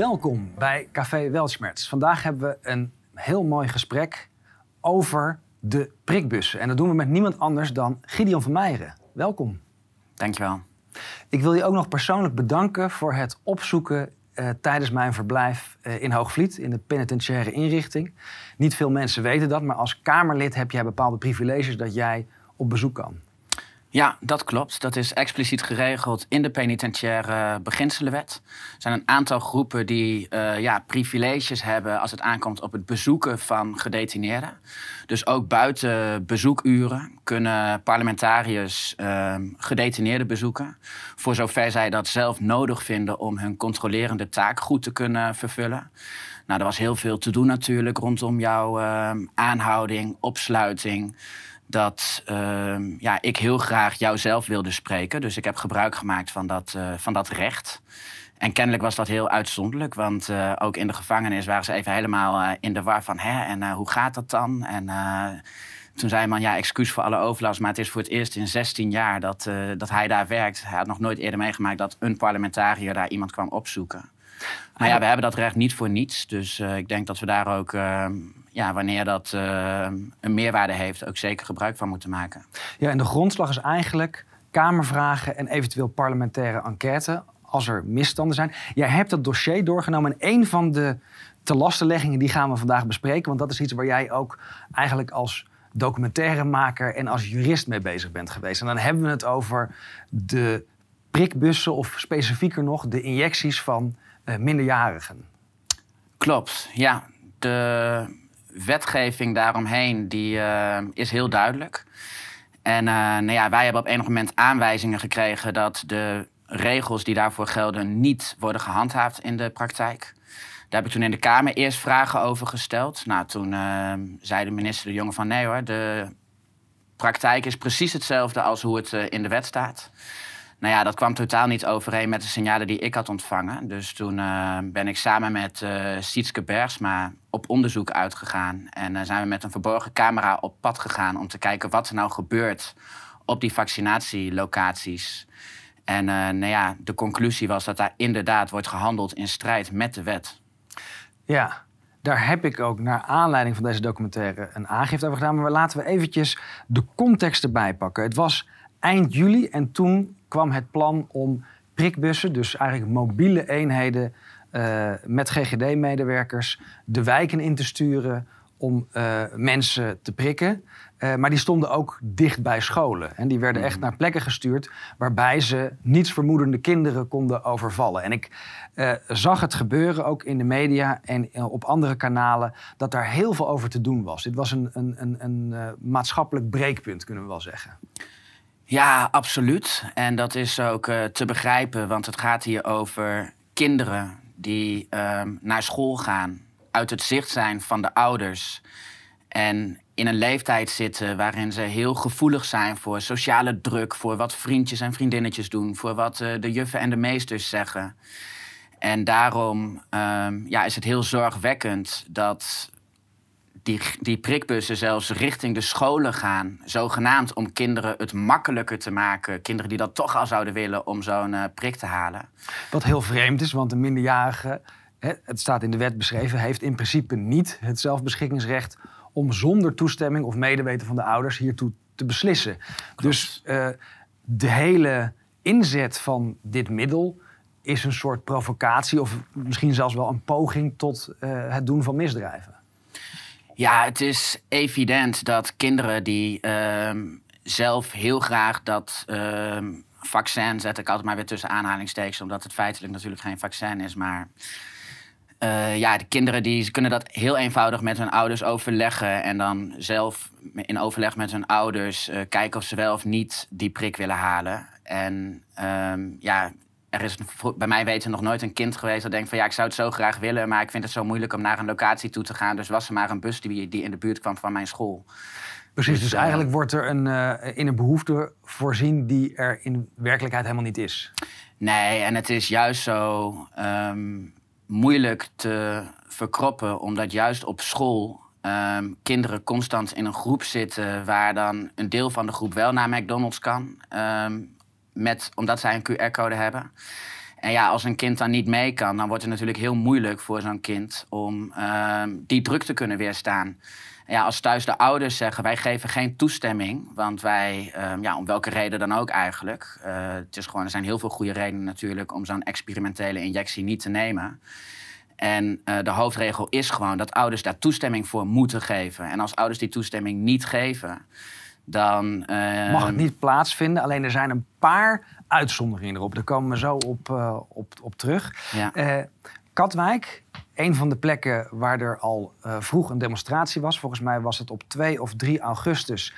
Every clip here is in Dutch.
Welkom bij Café Weltschmerz. Vandaag hebben we een heel mooi gesprek over de prikbussen. En dat doen we met niemand anders dan Gideon van Meijeren. Welkom. Dankjewel. Ik wil je ook nog persoonlijk bedanken voor het opzoeken uh, tijdens mijn verblijf uh, in Hoogvliet, in de penitentiaire inrichting. Niet veel mensen weten dat, maar als Kamerlid heb jij bepaalde privileges dat jij op bezoek kan. Ja, dat klopt. Dat is expliciet geregeld in de penitentiaire beginselenwet. Er zijn een aantal groepen die uh, ja, privileges hebben als het aankomt op het bezoeken van gedetineerden. Dus ook buiten bezoekuren kunnen parlementariërs uh, gedetineerden bezoeken. Voor zover zij dat zelf nodig vinden om hun controlerende taak goed te kunnen vervullen. Nou, er was heel veel te doen natuurlijk rondom jouw uh, aanhouding, opsluiting dat uh, ja, ik heel graag jou zelf wilde spreken. Dus ik heb gebruik gemaakt van dat, uh, van dat recht. En kennelijk was dat heel uitzonderlijk, want uh, ook in de gevangenis waren ze even helemaal uh, in de war van, hè, en hoe gaat dat dan? En toen zei man, ja, excuus voor alle overlast, maar het is voor het eerst in 16 jaar dat, dat hij daar werkt. Hij had nog nooit eerder meegemaakt dat een parlementariër daar iemand kwam opzoeken. Maar ja, we hebben dat recht niet voor niets. Dus ik denk dat we daar ook ehm, ja, wanneer dat uh, een meerwaarde heeft, ook zeker gebruik van moeten maken. Ja, en de grondslag is eigenlijk Kamervragen en eventueel parlementaire enquête als er misstanden zijn. Jij hebt dat dossier doorgenomen en een van de telastenleggingen die gaan we vandaag bespreken, want dat is iets waar jij ook eigenlijk als documentairemaker en als jurist mee bezig bent geweest. En dan hebben we het over de prikbussen of specifieker nog de injecties van uh, minderjarigen. Klopt, ja. De wetgeving daaromheen die, uh, is heel duidelijk. En uh, nou ja, wij hebben op enig moment aanwijzingen gekregen dat de regels die daarvoor gelden niet worden gehandhaafd in de praktijk. Daar heb ik toen in de Kamer eerst vragen over gesteld. Nou, toen uh, zei de minister De Jonge van nee hoor, de praktijk is precies hetzelfde als hoe het in de wet staat. Nou ja, dat kwam totaal niet overeen met de signalen die ik had ontvangen. Dus toen uh, ben ik samen met uh, Sietske Bergsma op onderzoek uitgegaan. En uh, zijn we met een verborgen camera op pad gegaan om te kijken wat er nou gebeurt op die vaccinatielocaties. En nou ja, de conclusie was dat daar inderdaad wordt gehandeld in strijd met de wet. Ja, daar heb ik ook naar aanleiding van deze documentaire een aangifte over gedaan. Maar laten we eventjes de context erbij pakken. Het was eind juli en toen kwam het plan om prikbussen, dus eigenlijk mobiele eenheden uh, met GGD-medewerkers, de wijken in te sturen om uh, mensen te prikken. Uh, maar die stonden ook dicht bij scholen. En die werden echt mhm. naar plekken gestuurd waarbij ze nietsvermoedende kinderen konden overvallen. En ik zag het gebeuren ook in de media en op andere kanalen dat daar heel veel over te doen was. Dit was een, een, een, een maatschappelijk breekpunt, kunnen we wel zeggen. Ja, absoluut. En dat is ook uh, te begrijpen, want het gaat hier over kinderen die uh, naar school gaan, uit het zicht zijn van de ouders. En in een leeftijd zitten waarin ze heel gevoelig zijn voor sociale druk, voor wat vriendjes en vriendinnetjes doen, voor wat uh, de juffen en de meesters zeggen. En daarom um, ja, is het heel zorgwekkend dat die, die prikbussen zelfs richting de scholen gaan. Zogenaamd om kinderen het makkelijker te maken. Kinderen die dat toch al zouden willen om zo'n uh, prik te halen. Wat heel vreemd is, want een minderjarige, hè, het staat in de wet beschreven, heeft in principe niet het zelfbeschikkingsrecht om zonder toestemming of medeweten van de ouders hiertoe te beslissen. Dus uh, de hele inzet van dit middel is een soort provocatie of misschien zelfs wel een poging tot uh, het doen van misdrijven. Ja, het is evident dat kinderen die uh, zelf heel graag dat uh, vaccin, zet ik altijd maar weer tussen aanhalingstekens, omdat het feitelijk natuurlijk geen vaccin is, maar uh, ja, de kinderen die kunnen dat heel eenvoudig met hun ouders overleggen en dan zelf in overleg met hun ouders uh, kijken of ze wel of niet die prik willen halen. En um, ja, er is bij mij weten nog nooit een kind geweest dat denkt van ja, ik zou het zo graag willen, maar ik vind het zo moeilijk om naar een locatie toe te gaan. Dus was er maar een bus die, die in de buurt kwam van mijn school. Precies, dus, dus eh, eigenlijk wordt er een, uh, in een behoefte voorzien die er in werkelijkheid helemaal niet is. Nee, en het is juist zo um, moeilijk te verkroppen, omdat juist op school um, kinderen constant in een groep zitten waar dan een deel van de groep wel naar McDonald's kan. Um, met, omdat zij een QR-code hebben. En ja, als een kind dan niet mee kan, dan wordt het natuurlijk heel moeilijk voor zo'n kind om ehm, die druk te kunnen weerstaan. Ja, als thuis de ouders zeggen wij geven geen toestemming, want wij, ehm, ja, om welke reden dan ook eigenlijk. Uh, het is gewoon, er zijn heel veel goede redenen natuurlijk om zo'n experimentele injectie niet te nemen. En uh, de hoofdregel is gewoon dat ouders daar toestemming voor moeten geven. En als ouders die toestemming niet geven, dan. Uh, Mag het niet plaatsvinden. Alleen er zijn een paar uitzonderingen erop. Daar komen we zo op, uh, op, op terug. Ja. Katwijk, een van de plekken waar er al vroeg een demonstratie was. Volgens mij was het op 2 of 3 augustus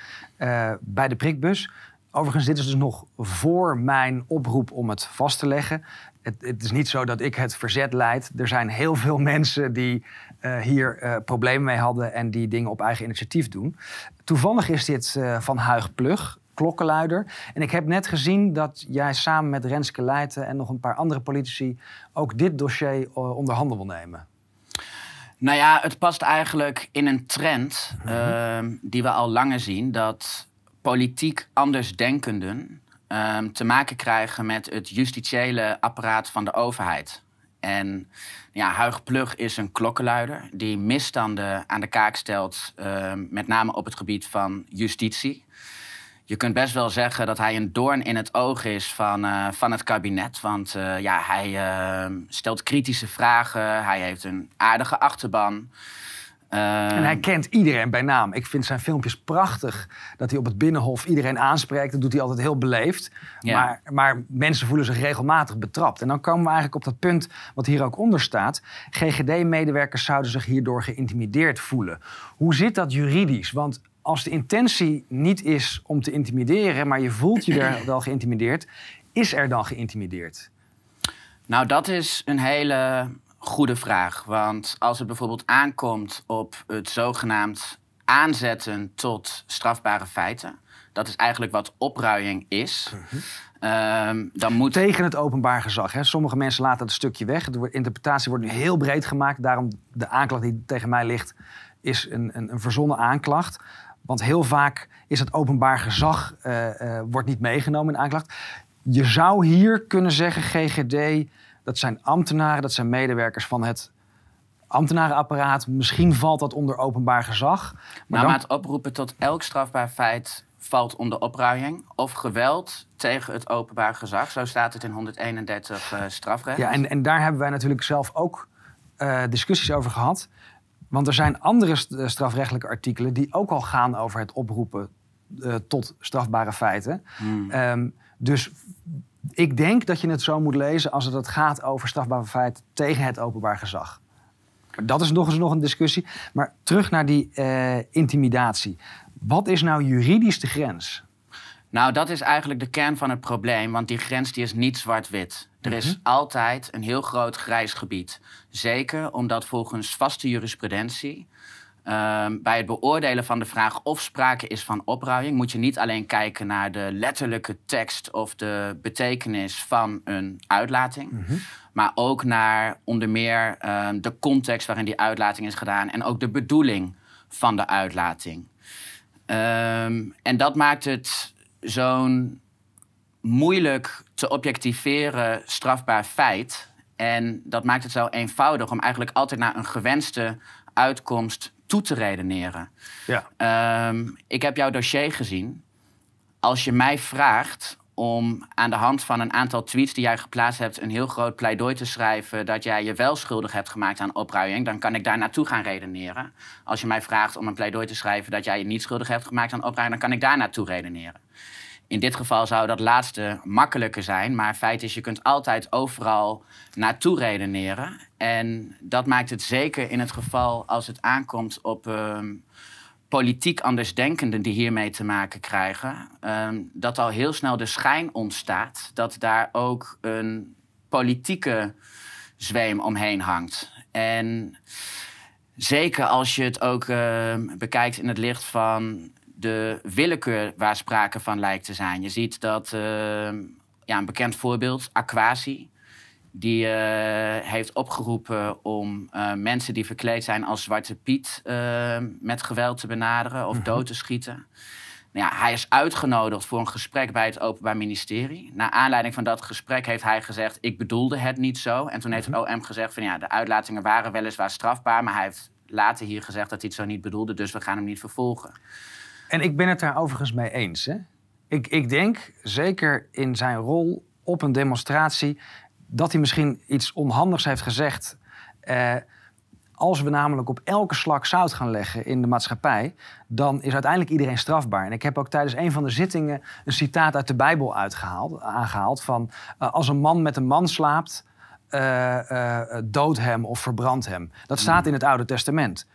bij de prikbus. Overigens, dit is dus nog voor mijn oproep om het vast te leggen het, het, is niet zo dat ik het verzet leid. Er zijn heel veel mensen die uh, hier uh, problemen mee hadden en die dingen op eigen initiatief doen. Toevallig is dit uh, van Huig Plug, klokkenluider. En ik heb net gezien dat jij samen met Renske Leijten en nog een paar andere politici ook dit dossier onder handen wil nemen. Nou ja, het past eigenlijk in een trend mm -hmm. die we al langer zien. Dat politiek andersdenkenden um, te maken krijgen met het justitiële apparaat van de overheid. En ja, Huig Plug is een klokkenluider die misstanden aan de kaak stelt, um, met name op het gebied van justitie. Je kunt best wel zeggen dat hij een doorn in het oog is van, uh, van het kabinet. Want uh, ja, hij uh, stelt kritische vragen, hij heeft een aardige achterban. En hij kent iedereen bij naam. Ik vind zijn filmpjes prachtig. Dat hij op het Binnenhof iedereen aanspreekt. Dat doet hij altijd heel beleefd. Maar, maar mensen voelen zich regelmatig betrapt. En dan komen we eigenlijk op dat punt wat hier ook onder staat. GGD-medewerkers zouden zich hierdoor geïntimideerd voelen. Hoe zit dat juridisch? Want als de intentie niet is om te intimideren... maar je voelt je er wel geïntimideerd... is er dan geïntimideerd? Nou, dat is een hele goede vraag. Want als het bijvoorbeeld aankomt op het zogenaamd aanzetten tot strafbare feiten. Dat is eigenlijk wat opruiing is. Um, dan moet... Tegen het openbaar gezag. Hè? Sommige mensen laten het een stukje weg. De interpretatie wordt nu heel breed gemaakt. Daarom de aanklacht die tegen mij ligt, is een, een, een verzonnen aanklacht. Want heel vaak is het openbaar gezag uh, uh, wordt niet meegenomen in aanklacht. Je zou hier kunnen zeggen, GGD, dat zijn ambtenaren, dat zijn medewerkers van het ambtenarenapparaat. Misschien valt dat onder openbaar gezag. Maar, nou, dan... maar het oproepen tot elk strafbaar feit valt onder opruiing of geweld tegen het openbaar gezag. Zo staat het in 131 uh, strafrecht. Ja, en, en daar hebben wij natuurlijk zelf ook uh, discussies over gehad. Want er zijn andere strafrechtelijke artikelen die ook al gaan over het oproepen uh, tot strafbare feiten. Hmm. Um, dus ik denk dat je het zo moet lezen als het gaat over strafbare feiten tegen het openbaar gezag. Maar dat is nog eens nog een discussie. Maar terug naar die uh, intimidatie. Wat is nou juridisch de grens? Nou, dat is eigenlijk de kern van het probleem, want die grens die is niet zwart-wit. Er is mm -hmm. altijd een heel groot grijs gebied. Zeker omdat volgens vaste jurisprudentie uh, bij het beoordelen van de vraag of sprake is van opruiing, moet je niet alleen kijken naar de letterlijke tekst of de betekenis van een uitlating, Mhm. mm -hmm. maar ook naar onder meer uh, de context waarin die uitlating is gedaan en ook de bedoeling van de uitlating. Um, en dat maakt het zo'n moeilijk te objectiveren strafbaar feit. En dat maakt het zo eenvoudig om eigenlijk altijd naar een gewenste uitkomst toe te redeneren. Ja. Um, ik heb jouw dossier gezien. Als je mij vraagt om aan de hand van een aantal tweets die jij geplaatst hebt... een heel groot pleidooi te schrijven dat jij je wel schuldig hebt gemaakt aan opruiing... dan kan ik daar naartoe gaan redeneren. Als je mij vraagt om een pleidooi te schrijven dat jij je niet schuldig hebt gemaakt aan opruiing... dan kan ik daar naartoe redeneren. In dit geval zou dat laatste makkelijker zijn. Maar feit is, je kunt altijd overal naartoe redeneren. En dat maakt het zeker in het geval als het aankomt op um, politiek andersdenkenden die hiermee te maken krijgen. Um, dat al heel snel de schijn ontstaat dat daar ook een politieke zweem omheen hangt. En zeker als je het ook uh, bekijkt in het licht van de willekeur waar sprake van lijkt te zijn. Je ziet dat uh, ja, een bekend voorbeeld, Aquasi, die uh, heeft opgeroepen om uh, mensen die verkleed zijn als Zwarte Piet met geweld te benaderen of -hmm. dood te schieten. Nou ja, hij is uitgenodigd voor een gesprek bij het Openbaar Ministerie. Na aanleiding van dat gesprek heeft hij gezegd: Ik bedoelde het niet zo. En toen heeft het OM gezegd: van ja, de uitlatingen waren weliswaar strafbaar, maar hij heeft later hier gezegd dat hij het zo niet bedoelde, dus we gaan hem niet vervolgen. En ik ben het daar overigens mee eens. Hè? Ik, ik denk, zeker in zijn rol op een demonstratie, dat hij misschien iets onhandigs heeft gezegd. Eh, als we namelijk op elke slag zout gaan leggen in de maatschappij, dan is uiteindelijk iedereen strafbaar. En ik heb ook tijdens een van de zittingen een citaat uit de Bijbel uitgehaald, aangehaald van uh, als een man met een man slaapt, uh, uh, dood hem of verbrand hem. Dat staat in het Oude Testament.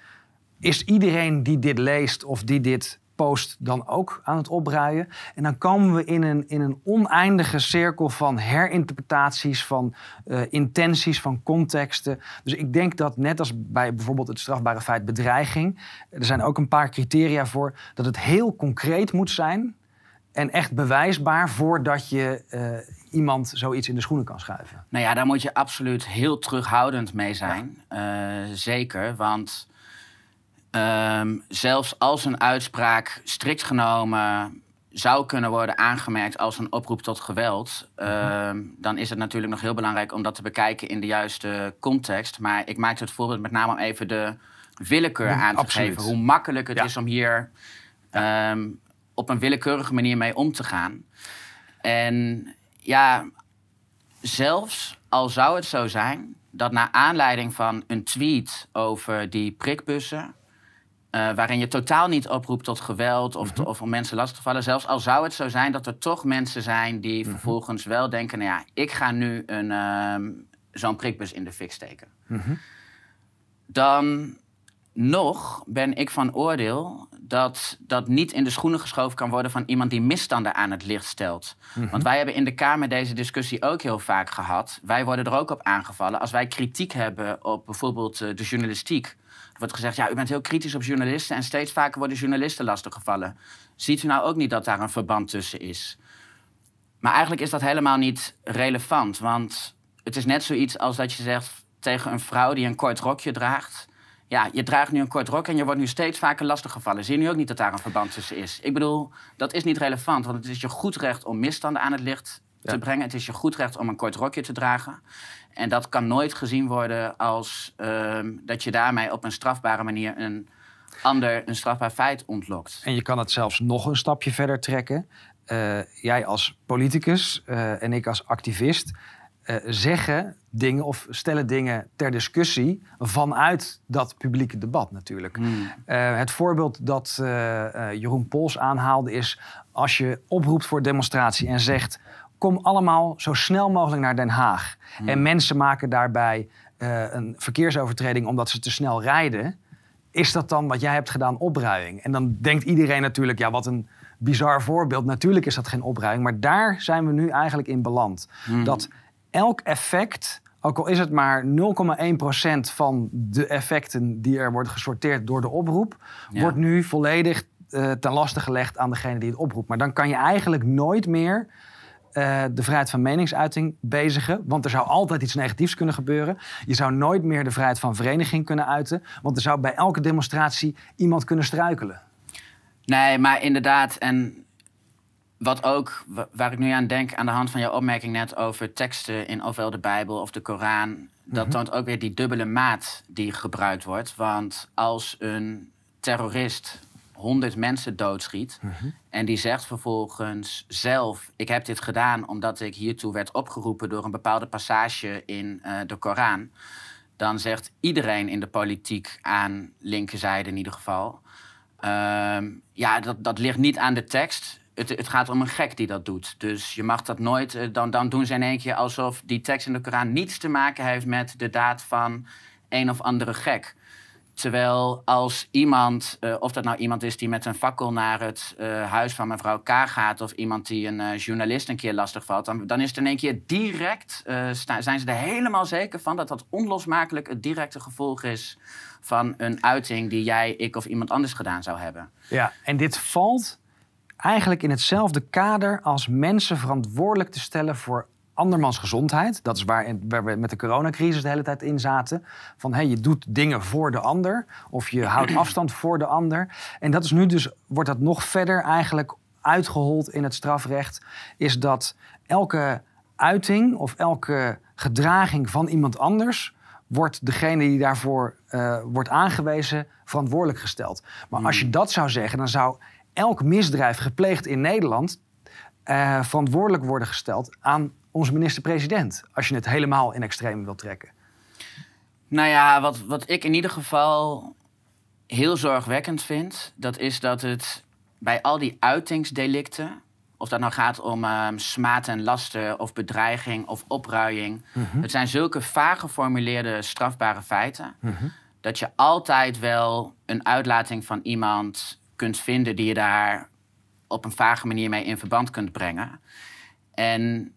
Is iedereen die dit leest of die dit post dan ook aan het opbruien. En dan komen we in een, in een oneindige cirkel van herinterpretaties, van uh, intenties, van contexten. Dus ik denk dat net als bij bijvoorbeeld het strafbare feit bedreiging, er zijn ook een paar criteria voor dat het heel concreet moet zijn. En echt bewijsbaar voordat je uh, iemand zoiets in de schoenen kan schuiven. Nou ja, daar moet je absoluut heel terughoudend mee zijn. Ja. Uh, zeker, want Um, zelfs als een uitspraak strikt genomen zou kunnen worden aangemerkt als een oproep tot geweld, uh, dan is het natuurlijk nog heel belangrijk om dat te bekijken in de juiste context. Maar ik maak het voorbeeld met name om even de willekeur aan te Absoluut. geven. Hoe makkelijk het ja. is om hier um, op een willekeurige manier mee om te gaan. En ja, zelfs al zou het zo zijn dat naar aanleiding van een tweet over die prikbussen uh, waarin je totaal niet oproept tot geweld of, mm -hmm. of om mensen lastig te vallen. Zelfs al zou het zo zijn dat er toch mensen zijn die mm -hmm. vervolgens wel denken: nou ja, ik ga nu een, uh, zo'n prikbus in de fik steken. Mm -hmm. Dan nog ben ik van oordeel dat dat niet in de schoenen geschoven kan worden van iemand die misstanden aan het licht stelt. Want wij hebben in de Kamer deze discussie ook heel vaak gehad. Wij worden er ook op aangevallen als wij kritiek hebben op bijvoorbeeld uh, de journalistiek wordt gezegd, ja, u bent heel kritisch op journalisten en steeds vaker worden journalisten lastiggevallen. Ziet u nou ook niet dat daar een verband tussen is? Maar eigenlijk is dat helemaal niet relevant, want het is net zoiets als dat je zegt tegen een vrouw die een kort rokje draagt. Ja, je draagt nu een kort rok en je wordt nu steeds vaker lastiggevallen. Zie je nu ook niet dat daar een verband tussen is? Ik bedoel, dat is niet relevant, want het is je goed recht om misstanden aan het licht te ja. brengen. Het is je goed recht om een kort rokje te dragen. En dat kan nooit gezien worden als uh, dat je daarmee op een strafbare manier een ander een strafbaar feit ontlokt. En je kan het zelfs nog een stapje verder trekken. Uh, jij als politicus uh, en ik als activist uh, zeggen dingen of stellen dingen ter discussie vanuit dat publieke debat natuurlijk. Hmm. het voorbeeld dat Jeroen Pols aanhaalde is als je oproept voor demonstratie en zegt kom allemaal zo snel mogelijk naar Den Haag. Hmm. En mensen maken daarbij uh, een verkeersovertreding omdat ze te snel rijden. Is dat dan wat jij hebt gedaan opruiing? En dan denkt iedereen natuurlijk, ja, wat een bizar voorbeeld. Natuurlijk is dat geen opruiing, maar daar zijn we nu eigenlijk in beland. Hmm. Dat elk effect, ook al is het maar 0,1% van de effecten die er worden gesorteerd door de oproep, ja. wordt nu volledig uh, ten laste gelegd aan degene die het oproept. Maar dan kan je eigenlijk nooit meer uh, de vrijheid van meningsuiting bezigen. Want er zou altijd iets negatiefs kunnen gebeuren. Je zou nooit meer de vrijheid van vereniging kunnen uiten. Want er zou bij elke demonstratie iemand kunnen struikelen. Nee, maar inderdaad. En wat ook, waar ik nu aan denk, aan de hand van jouw opmerking net over teksten in ofwel de Bijbel of de Koran. Dat mm -hmm. toont ook weer die dubbele maat die gebruikt wordt. Want als een terrorist 100 mensen doodschiet. Mm -hmm. En die zegt vervolgens zelf: Ik heb dit gedaan omdat ik hiertoe werd opgeroepen door een bepaalde passage in uh, de Koran. Dan zegt iedereen in de politiek aan linkerzijde in ieder geval: uh, Ja, dat, dat ligt niet aan de tekst. Het, het, gaat om een gek die dat doet. Dus je mag dat nooit. Uh, dan, dan doen ze in één keer alsof die tekst in de Koran niets te maken heeft met de daad van een of andere gek. Terwijl als iemand, uh, of dat nou iemand is die met een fakkel naar het uh, huis van mevrouw K gaat, of iemand die een uh, journalist een keer lastig valt, dan, dan is het in één keer direct, zijn ze er helemaal zeker van dat dat onlosmakelijk het directe gevolg is van een uiting die jij, ik of iemand anders gedaan zou hebben. Ja, en dit valt eigenlijk in hetzelfde kader als mensen verantwoordelijk te stellen voor andermans gezondheid. Dat is waar, waar, we met de coronacrisis de hele tijd in zaten. Van hey, je doet dingen voor de ander. Of je houdt afstand voor de ander. En dat is nu dus, wordt dat nog verder eigenlijk uitgehold in het strafrecht. Is dat elke uiting of elke gedraging van iemand anders wordt degene die daarvoor uh, wordt aangewezen verantwoordelijk gesteld. Maar als je hmm. dat zou zeggen, dan zou elk misdrijf gepleegd in Nederland uh, verantwoordelijk worden gesteld aan onze minister-president. Als je het helemaal in extreem wilt trekken. Nou ja, wat, wat ik in ieder geval heel zorgwekkend vind, dat is dat het bij al die uitingsdelicten, of dat nou gaat om uh, smaad en lasten, of bedreiging of opruiing, mhm. het zijn zulke vaag geformuleerde strafbare feiten, mhm. dat je altijd wel een uitlating van iemand kunt vinden die je daar op een vage manier mee in verband kunt brengen. En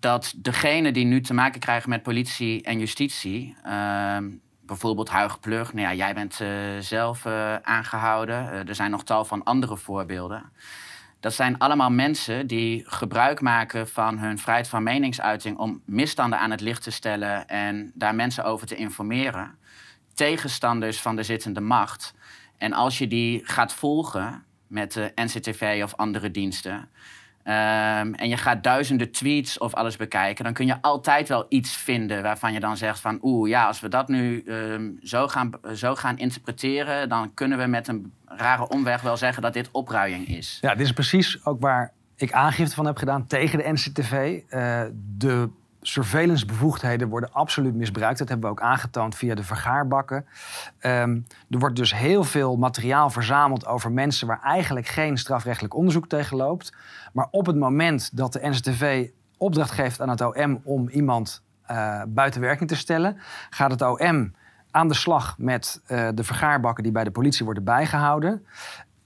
dat degene die nu te maken krijgen met politie en justitie, uh, bijvoorbeeld Huig Plug, nou ja, jij bent uh, zelf uh, aangehouden, uh, er zijn nog tal van andere voorbeelden. Dat zijn allemaal mensen die gebruik maken van hun vrijheid van meningsuiting om misstanden aan het licht te stellen en daar mensen over te informeren. Tegenstanders van de zittende macht. En als je die gaat volgen, met de NCTV of andere diensten. Ehm, en je gaat duizenden tweets of alles bekijken, dan kun je altijd wel iets vinden waarvan je dan zegt van oeh, ja, als we dat nu ehm, zo, gaan, zo gaan interpreteren, dan kunnen we met een rare omweg wel zeggen dat dit opruiing is. Ja, dit is precies ook waar ik aangifte van heb gedaan tegen de NCTV. Eh, de surveillancebevoegdheden worden absoluut misbruikt. Dat hebben we ook aangetoond via de vergaarbakken. Um, er wordt dus heel veel materiaal verzameld over mensen waar eigenlijk geen strafrechtelijk onderzoek tegen loopt. Maar op het moment dat de NCTV opdracht geeft aan het OM om iemand uh, buiten werking te stellen, gaat het OM aan de slag met uh, de vergaarbakken die bij de politie worden bijgehouden.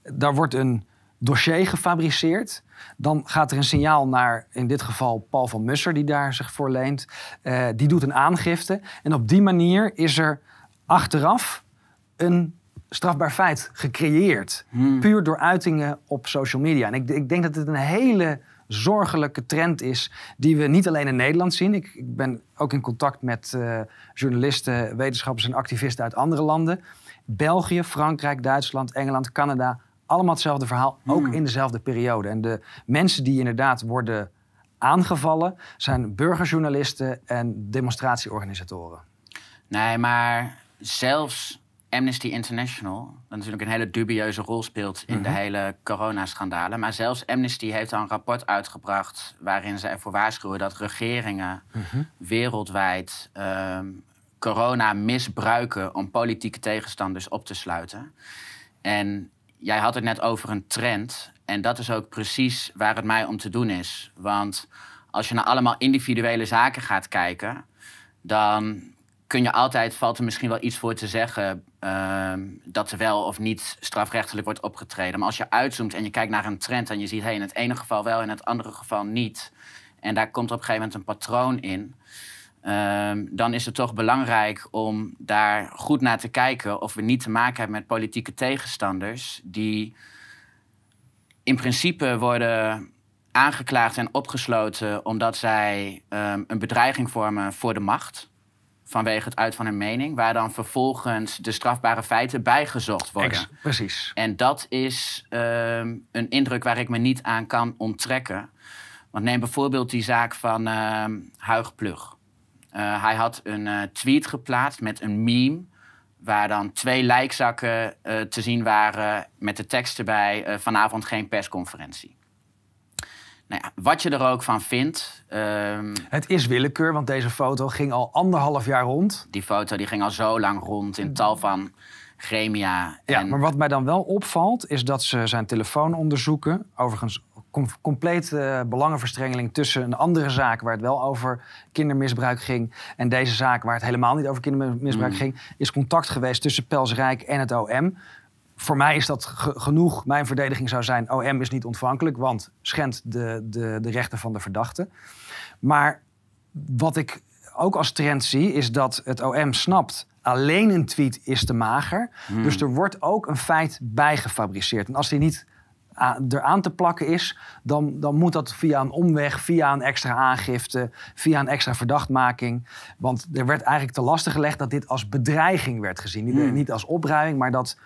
Daar wordt een dossier gefabriceerd. Dan gaat er een signaal naar, in dit geval Paul van Musser, die daar zich voor leent. Uh, die doet een aangifte. En op die manier is er achteraf een strafbaar feit gecreëerd. Hmm. Puur door uitingen op social media. En ik, ik, denk dat het een hele zorgelijke trend is die we niet alleen in Nederland zien. Ik, ik ben ook in contact met uh, journalisten, wetenschappers en activisten uit andere landen. België, Frankrijk, Duitsland, Engeland, Canada, allemaal hetzelfde verhaal, ook hmm. in dezelfde periode. En de mensen die inderdaad worden aangevallen zijn burgerjournalisten en demonstratieorganisatoren. Nee, maar zelfs Amnesty International, dat natuurlijk een hele dubieuze rol speelt in de mhm. hele coronaschandalen. Maar zelfs Amnesty heeft al een rapport uitgebracht waarin ze ervoor waarschuwen dat regeringen mhm. wereldwijd ehm, corona misbruiken om politieke tegenstanders op te sluiten. En jij had het net over een trend. En dat is ook precies waar het mij om te doen is. Want als je naar allemaal individuele zaken gaat kijken, dan kun je altijd, valt er misschien wel iets voor te zeggen uh, dat er wel of niet strafrechtelijk wordt opgetreden. Maar als je uitzoomt en je kijkt naar een trend en je ziet, hey, in het ene geval wel, in het andere geval niet. En daar komt op een gegeven moment een patroon in. Ehm, dan is het toch belangrijk om daar goed naar te kijken of we niet te maken hebben met politieke tegenstanders die in principe worden aangeklaagd en opgesloten omdat zij ehm, een bedreiging vormen voor de macht. Vanwege het uit van hun mening, waar dan vervolgens de strafbare feiten bijgezocht worden. precies. En dat is ehm, een indruk waar ik me niet aan kan onttrekken. Want neem bijvoorbeeld die zaak van Huig Plug. Uh, hij had een uh, tweet geplaatst met een meme. Waar dan twee lijkzakken uh, te zien waren met de tekst erbij: vanavond geen persconferentie. Nou ja, wat je er ook van vindt. Um, het is willekeur, want deze foto ging al anderhalf jaar rond. Die foto die ging al zo lang rond in tal van gremia. Ja, maar wat mij dan wel opvalt, is dat ze zijn telefoon onderzoeken. Overigens com complete uh, belangenverstrengeling tussen een andere zaak waar het wel over kindermisbruik ging en deze zaak waar het helemaal niet over kindermisbruik mm. ging, is contact geweest tussen Pelsrijk en het OM. Voor mij is dat genoeg. Mijn verdediging zou zijn: OM is niet ontvankelijk, want schendt de, de, de rechten van de verdachte. Maar wat ik ook als trend zie, is dat het OM snapt alleen een tweet is te mager. Mm. Dus er wordt ook een feit bijgefabriceerd. En als die niet eraan te plakken is, dan, dan moet dat via een omweg, via een extra aangifte, via een extra verdachtmaking. Want er werd eigenlijk te lastig gelegd dat dit als bedreiging werd gezien. Niet, Hmm. niet als opruiming, maar dat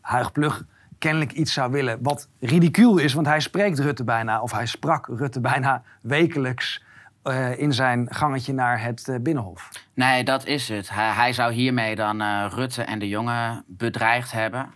Huig Plug kennelijk iets zou willen. Wat ridicuul is, want hij spreekt Rutte bijna, of hij sprak Rutte bijna wekelijks eh, in zijn gangetje naar het eh, Binnenhof. Nee, dat is het. Hij, hij zou hiermee dan eh, Rutte en de jongen bedreigd hebben.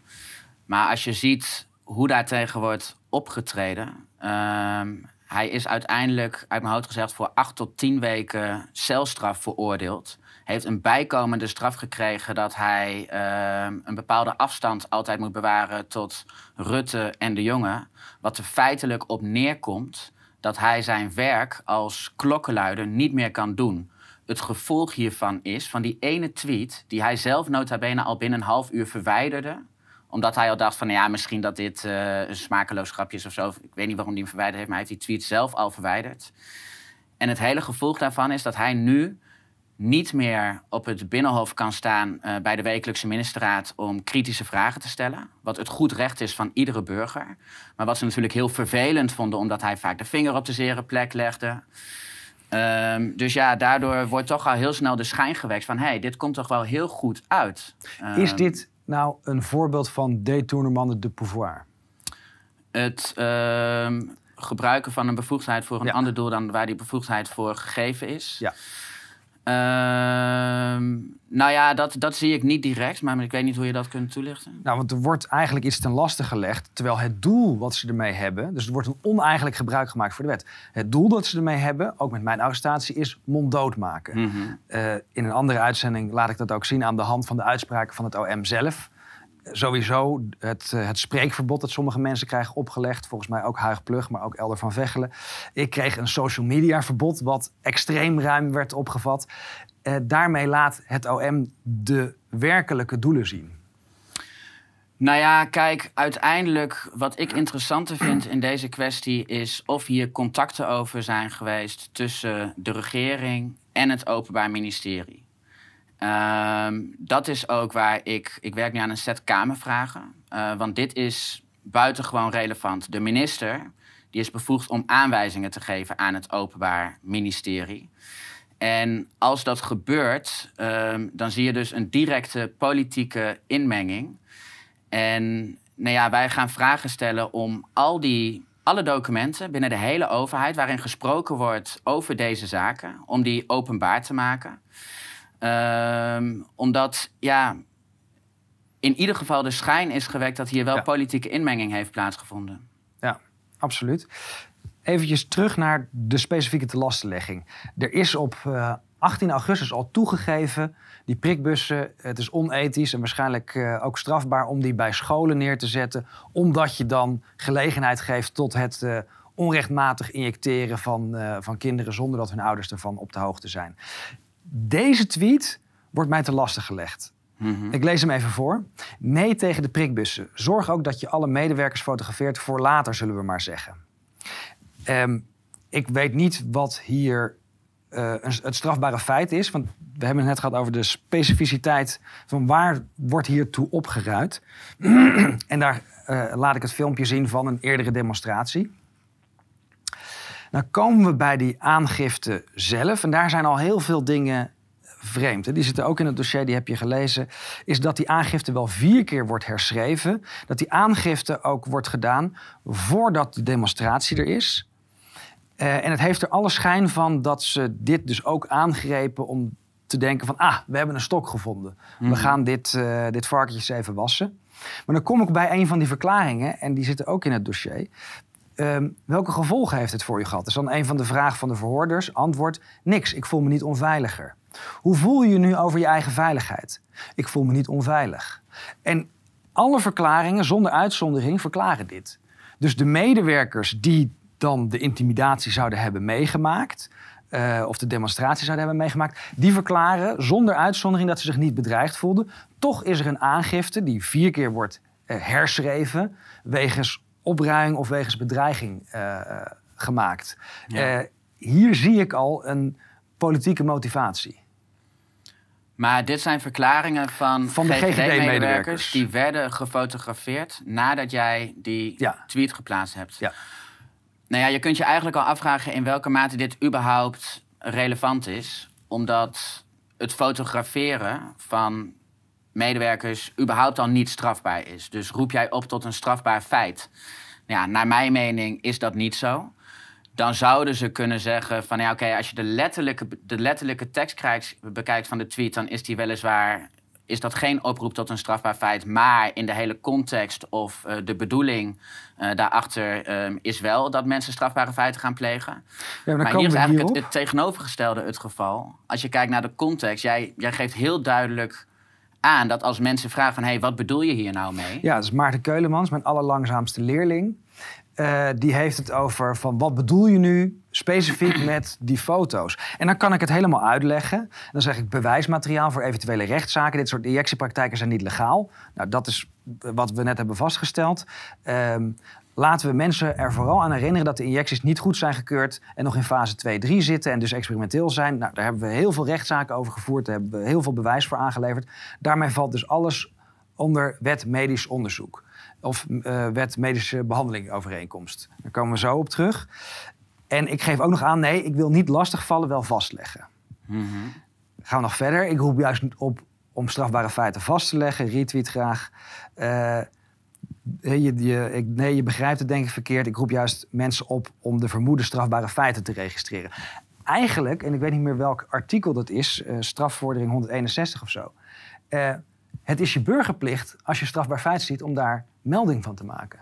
Maar als je ziet hoe daar tegen wordt opgetreden. ehm, hij is uiteindelijk, uit mijn hoofd gezegd, voor acht tot tien weken celstraf veroordeeld. Heeft een bijkomende straf gekregen dat hij ehm, een bepaalde afstand altijd moet bewaren tot Rutte en de jongen. Wat er feitelijk op neerkomt dat hij zijn werk als klokkenluider niet meer kan doen. Het gevolg hiervan is, van die ene tweet... die hij zelf nota bene al binnen een half uur verwijderde... omdat hij al dacht van, ja, misschien dat dit eh, een smakeloos grapje is of zo. Ik weet niet waarom hij hem verwijderd heeft, maar hij heeft die tweet zelf al verwijderd. En het hele gevolg daarvan is dat hij nu niet meer op het Binnenhof kan staan eh, bij de wekelijkse ministerraad om kritische vragen te stellen. Wat het goed recht is van iedere burger. Maar wat ze natuurlijk heel vervelend vonden, omdat hij vaak de vinger op de zere plek legde. Ehm, dus ja, daardoor wordt toch al heel snel de schijn gewekt van... hé, hey, dit komt toch wel heel goed uit. Is Ehm, dit nou een voorbeeld van détournement de pouvoir? Het ehm, gebruiken van een bevoegdheid voor een Ja. ander doel... dan waar die bevoegdheid voor gegeven is? Ja. Ehm, nou ja, dat, dat zie ik niet direct, maar ik weet niet hoe je dat kunt toelichten. Nou, want er wordt eigenlijk iets ten laste gelegd, terwijl het doel wat ze ermee hebben, dus er wordt een oneigenlijk gebruik gemaakt voor de wet. Het doel dat ze ermee hebben, ook met mijn arrestatie, is monddood maken. Mhm. Eh, in een andere uitzending laat ik dat ook zien aan de hand van de uitspraken van het OM zelf. Sowieso het, eh, het spreekverbod dat sommige mensen krijgen opgelegd. Volgens mij ook Huig Plug, maar ook Elder van Vechelen. Ik kreeg een social media verbod wat extreem ruim werd opgevat. Eh, daarmee laat het OM de werkelijke doelen zien. Nou ja, kijk, uiteindelijk wat ik interessanter vind in deze kwestie is of hier contacten over zijn geweest tussen de regering en het Openbaar Ministerie. Ehm, dat is ook waar ik. Ik werk nu aan een set Kamervragen. eh, want dit is buitengewoon relevant. De minister die is bevoegd om aanwijzingen te geven aan het Openbaar Ministerie. En als dat gebeurt, ehm, dan zie je dus een directe politieke inmenging. En nou ja, wij gaan vragen stellen om al die, alle documenten binnen de hele overheid waarin gesproken wordt over deze zaken, om die openbaar te maken. Ehm, omdat ja, in ieder geval de schijn is gewekt dat hier wel Ja. politieke inmenging heeft plaatsgevonden. Ja, absoluut. Eventjes terug naar de specifieke telastenlegging. Er is op eh, 18 augustus al toegegeven, die prikbussen, het is onethisch en waarschijnlijk eh, ook strafbaar om die bij scholen neer te zetten, omdat je dan gelegenheid geeft tot het eh, onrechtmatig injecteren van, eh, van kinderen zonder dat hun ouders ervan op de hoogte zijn. Deze tweet wordt mij te lastig gelegd. Mhm. Ik lees hem even voor. Nee tegen de prikbussen. Zorg ook dat je alle medewerkers fotografeert voor later, zullen we maar zeggen. Ehm, ik weet niet wat hier eh, een, het strafbare feit is. Want we hebben het net gehad over de specificiteit van waar wordt hiertoe opgeruid. en daar eh, laat ik het filmpje zien van een eerdere demonstratie. Nou komen we bij die aangifte zelf. En daar zijn al heel veel dingen vreemd. Hè? Die zitten ook in het dossier, die heb je gelezen. Is dat die aangifte wel vier keer wordt herschreven. Dat die aangifte ook wordt gedaan voordat de demonstratie er is. Eh, en het heeft er alle schijn van dat ze dit dus ook aangrepen om te denken van... ah, we hebben een stok gevonden. We gaan dit, eh dit varkentje eens even wassen. Maar dan kom ik bij een van die verklaringen, en die zitten ook in het dossier. Ehm, welke gevolgen heeft het voor je gehad? Dat is dan een van de vragen van de verhoorders. Antwoord, niks, ik voel me niet onveiliger. Hoe voel je je nu over je eigen veiligheid? Ik voel me niet onveilig. En alle verklaringen, zonder uitzondering, verklaren dit. Dus de medewerkers die dan de intimidatie zouden hebben meegemaakt... eh, of de demonstratie zouden hebben meegemaakt... die verklaren zonder uitzondering dat ze zich niet bedreigd voelden. Toch is er een aangifte die vier keer wordt eh, herschreven... wegens opruiming of wegens bedreiging eh, gemaakt. Ja. Eh, hier zie ik al een politieke motivatie. Maar dit zijn verklaringen van, Van de GGD-medewerkers die werden gefotografeerd nadat jij die Ja. tweet geplaatst hebt. Ja. Nou ja, je kunt je eigenlijk al afvragen in welke mate dit überhaupt relevant is. Omdat het fotograferen van medewerkers überhaupt al niet strafbaar is. Dus roep jij op tot een strafbaar feit. Nou ja, naar mijn mening is dat niet zo. Dan zouden ze kunnen zeggen van ja, oké, als je de letterlijke, de letterlijke tekst krijgt, bekijkt van de tweet, dan is die weliswaar is dat geen oproep tot een strafbaar feit, maar in de hele context of eh, de bedoeling eh, daarachter eh, is wel dat mensen strafbare feiten gaan plegen. Ja, maar hier is eigenlijk het, het tegenovergestelde het geval. Als je kijkt naar de context, jij, jij geeft heel duidelijk aan dat als mensen vragen van... hé, hey, wat bedoel je hier nou mee? Ja, dat is Maarten Keulemans, mijn allerlangzaamste leerling. Eh, die heeft het over van wat bedoel je nu specifiek met die foto's? En dan kan ik het helemaal uitleggen. Dan zeg ik bewijsmateriaal voor eventuele rechtszaken. Dit soort injectiepraktijken zijn niet legaal. Nou, dat is wat we net hebben vastgesteld. Ehm, laten we mensen er vooral aan herinneren dat de injecties niet goed zijn gekeurd en nog in fase 2, 3 zitten en dus experimenteel zijn. Nou, daar hebben we heel veel rechtszaken over gevoerd, daar hebben we heel veel bewijs voor aangeleverd. Daarmee valt dus alles onder wet medisch onderzoek. Of eh, wet medische behandeling overeenkomst. Daar komen we zo op terug. En ik geef ook nog aan, nee, ik wil niet lastigvallen, wel vastleggen. Mhm. Gaan we nog verder. Ik roep juist op om strafbare feiten vast te leggen. Retweet graag. Eh, je, ik, nee, je begrijpt het denk ik verkeerd. Ik roep juist mensen op om de vermoede strafbare feiten te registreren. Eigenlijk, en ik weet niet meer welk artikel dat is, eh, strafvordering 161 of zo. Eh, het is je burgerplicht, als je strafbaar feit ziet, om daar melding van te maken.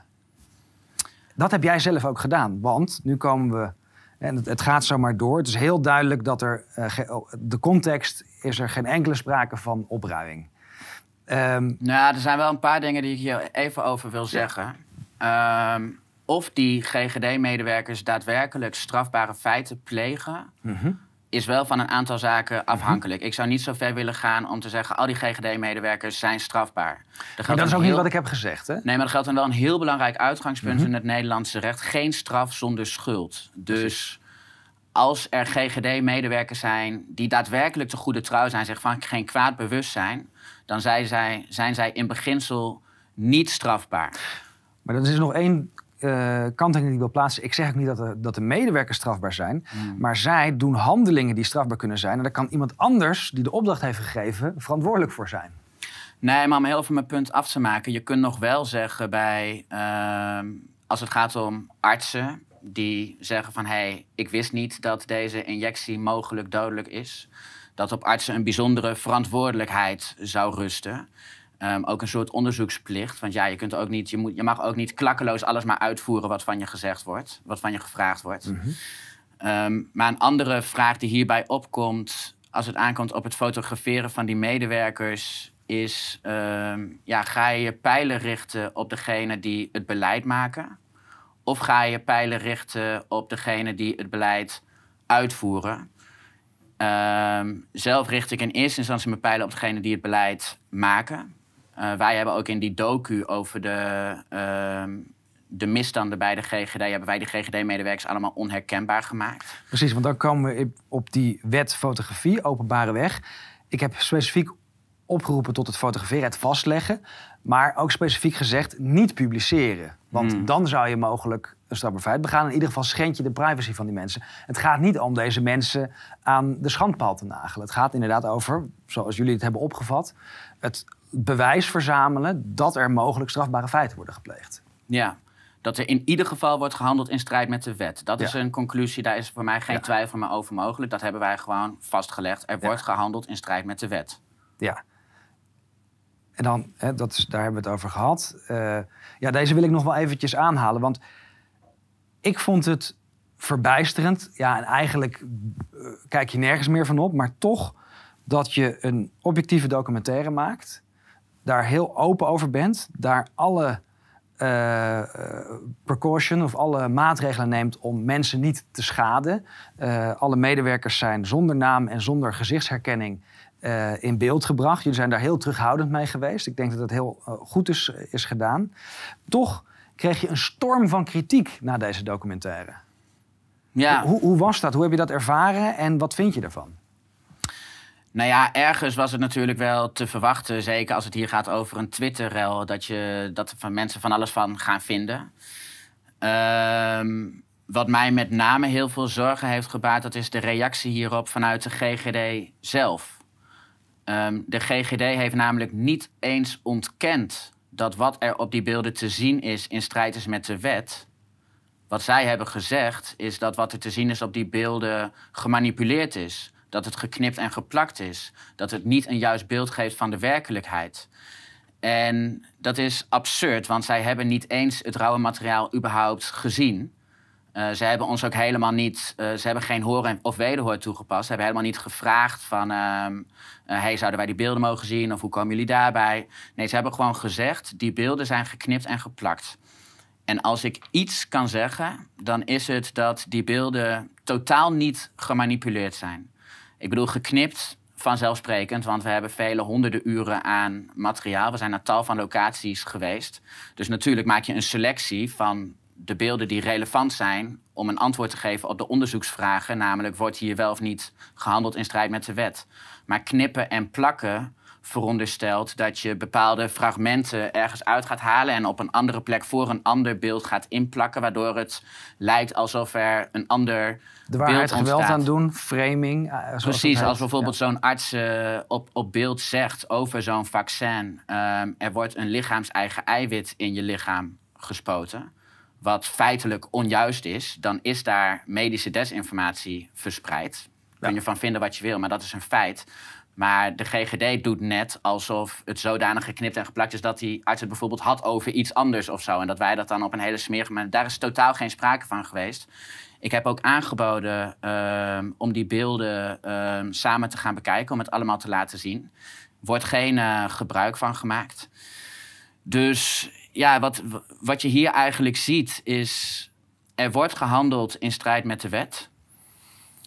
Dat heb jij zelf ook gedaan, want nu komen we. En het, gaat zomaar door. Het is heel duidelijk dat er. eh, de context is er geen enkele sprake van opruiing. Ehm, Nou, er zijn wel een paar dingen die ik hier even over wil zeggen. Ehm, of die GGD-medewerkers daadwerkelijk strafbare feiten plegen... mhm. is wel van een aantal zaken afhankelijk. Ik zou niet zo ver willen gaan om te zeggen... al die GGD-medewerkers zijn strafbaar. Maar dat is ook niet wat ik heb gezegd, hè? Nee, maar er geldt dan wel een heel belangrijk uitgangspunt Mhm. in het Nederlandse recht. Geen straf zonder schuld. Dus als er GGD-medewerkers zijn die daadwerkelijk te goede trouw zijn, zeggen van geen kwaad bewust zijn, dan zijn zij, zijn zij in beginsel niet strafbaar. Maar er is nog één eh, kanttekening die ik wil plaatsen. Ik zeg ook niet dat de, dat de medewerkers strafbaar zijn. Maar zij doen handelingen die strafbaar kunnen zijn. En daar kan iemand anders die de opdracht heeft gegeven verantwoordelijk voor zijn. Nee, maar om heel veel mijn punt af te maken, je kunt nog wel zeggen bij, ehm, als het gaat om artsen die zeggen van hé, hey, ik wist niet dat deze injectie mogelijk dodelijk is. Dat op artsen een bijzondere verantwoordelijkheid zou rusten. Ehm, ook een soort onderzoeksplicht. Want ja, je, kunt ook niet, je, moet, je mag ook niet klakkeloos alles maar uitvoeren wat van je gezegd wordt, wat van je gevraagd wordt. Ehm, maar een andere vraag die hierbij opkomt, als het aankomt op het fotograferen van die medewerkers, is: ehm, ja, ga je je pijlen richten op degene die het beleid maken? Of ga je pijlen richten op degene die het beleid uitvoeren? Ehm, zelf richt ik in eerste instantie mijn pijlen op degene die het beleid maken. Eh, wij hebben ook in die docu over de, ehm, de misstanden bij de GGD... hebben wij de GGD-medewerkers allemaal onherkenbaar gemaakt. Precies, want dan komen we op die wet fotografie, openbare weg. Ik heb specifiek opgeroepen tot het fotograferen, het vastleggen. Maar ook specifiek gezegd, niet publiceren. Want Hmm. dan zou je mogelijk een strafbaar feit begaan. In ieder geval schend je de privacy van die mensen. Het gaat niet om deze mensen aan de schandpaal te nagelen. Het gaat inderdaad over, zoals jullie het hebben opgevat... het bewijs verzamelen dat er mogelijk strafbare feiten worden gepleegd. Ja, dat er in ieder geval wordt gehandeld in strijd met de wet. Dat is een conclusie, daar is voor mij geen Ja. twijfel meer over mogelijk. Dat hebben wij gewoon vastgelegd. Er wordt gehandeld in strijd met de wet. Ja. En dan, hè, dat daar hebben we het over gehad. Eh, ja, deze wil ik nog wel eventjes aanhalen. Want ik vond het verbijsterend. Ja, en eigenlijk eh, kijk je nergens meer van op. Maar toch dat je een objectieve documentaire maakt. Daar heel open over bent. Daar alle eh, precaution of alle maatregelen neemt om mensen niet te schaden. Alle medewerkers zijn zonder naam en zonder gezichtsherkenning eh, in beeld gebracht. Jullie zijn daar heel terughoudend mee geweest. Ik denk dat het heel eh, goed is, is gedaan. Toch kreeg je een storm van kritiek na deze documentaire. Ja, Hoe, hoe was dat? Hoe heb je dat ervaren en wat vind je ervan? Nou ja, ergens was het natuurlijk wel te verwachten, zeker als het hier gaat over een Twitter-rel, dat, je, dat er van mensen van alles van gaan vinden. Ehm, wat mij met name heel veel zorgen heeft gebaard, dat is de reactie hierop vanuit de GGD zelf. Ehm, de GGD heeft namelijk niet eens ontkend dat wat er op die beelden te zien is in strijd is met de wet. Wat zij hebben gezegd is dat wat er te zien is op die beelden gemanipuleerd is. Dat het geknipt en geplakt is. Dat het niet een juist beeld geeft van de werkelijkheid. En dat is absurd, want zij hebben niet eens het rauwe materiaal überhaupt gezien. Uh, ze hebben ons ook helemaal niet, uh, ze hebben geen horen of wederhoor toegepast. Ze hebben helemaal niet gevraagd van, uh, hey, zouden wij die beelden mogen zien of hoe komen jullie daarbij? Nee, ze hebben gewoon gezegd, die beelden zijn geknipt en geplakt. En als ik iets kan zeggen, dan is het dat die beelden totaal niet gemanipuleerd zijn. Ik bedoel, geknipt, vanzelfsprekend, want we hebben vele honderden uren aan materiaal. We zijn naar tal van locaties geweest. Dus natuurlijk maak je een selectie van de beelden die relevant zijn om een antwoord te geven op de onderzoeksvragen, namelijk wordt hier wel of niet gehandeld in strijd met de wet. Maar knippen en plakken veronderstelt dat je bepaalde fragmenten ergens uit gaat halen en op een andere plek voor een ander beeld gaat inplakken, waardoor het lijkt alsof er een ander de waarheid geweld aan doen, framing. Uh, Precies, als bijvoorbeeld zo'n arts uh, op, op beeld zegt over zo'n vaccin, um, er wordt een lichaams-eigen eiwit in je lichaam gespoten, wat feitelijk onjuist is, dan is daar medische desinformatie verspreid. Kun je van vinden wat je wil, maar dat is een feit. Maar de GGD doet net alsof het zodanig geknipt en geplakt is dat die arts het bijvoorbeeld had over iets anders of zo. En dat wij dat dan op een hele smerige manier. Daar is totaal geen sprake van geweest. Ik heb ook aangeboden uh, om die beelden uh, samen te gaan bekijken, om het allemaal te laten zien. Wordt geen uh, gebruik van gemaakt. Dus ja, wat, wat je hier eigenlijk ziet is. Er wordt gehandeld in strijd met de wet.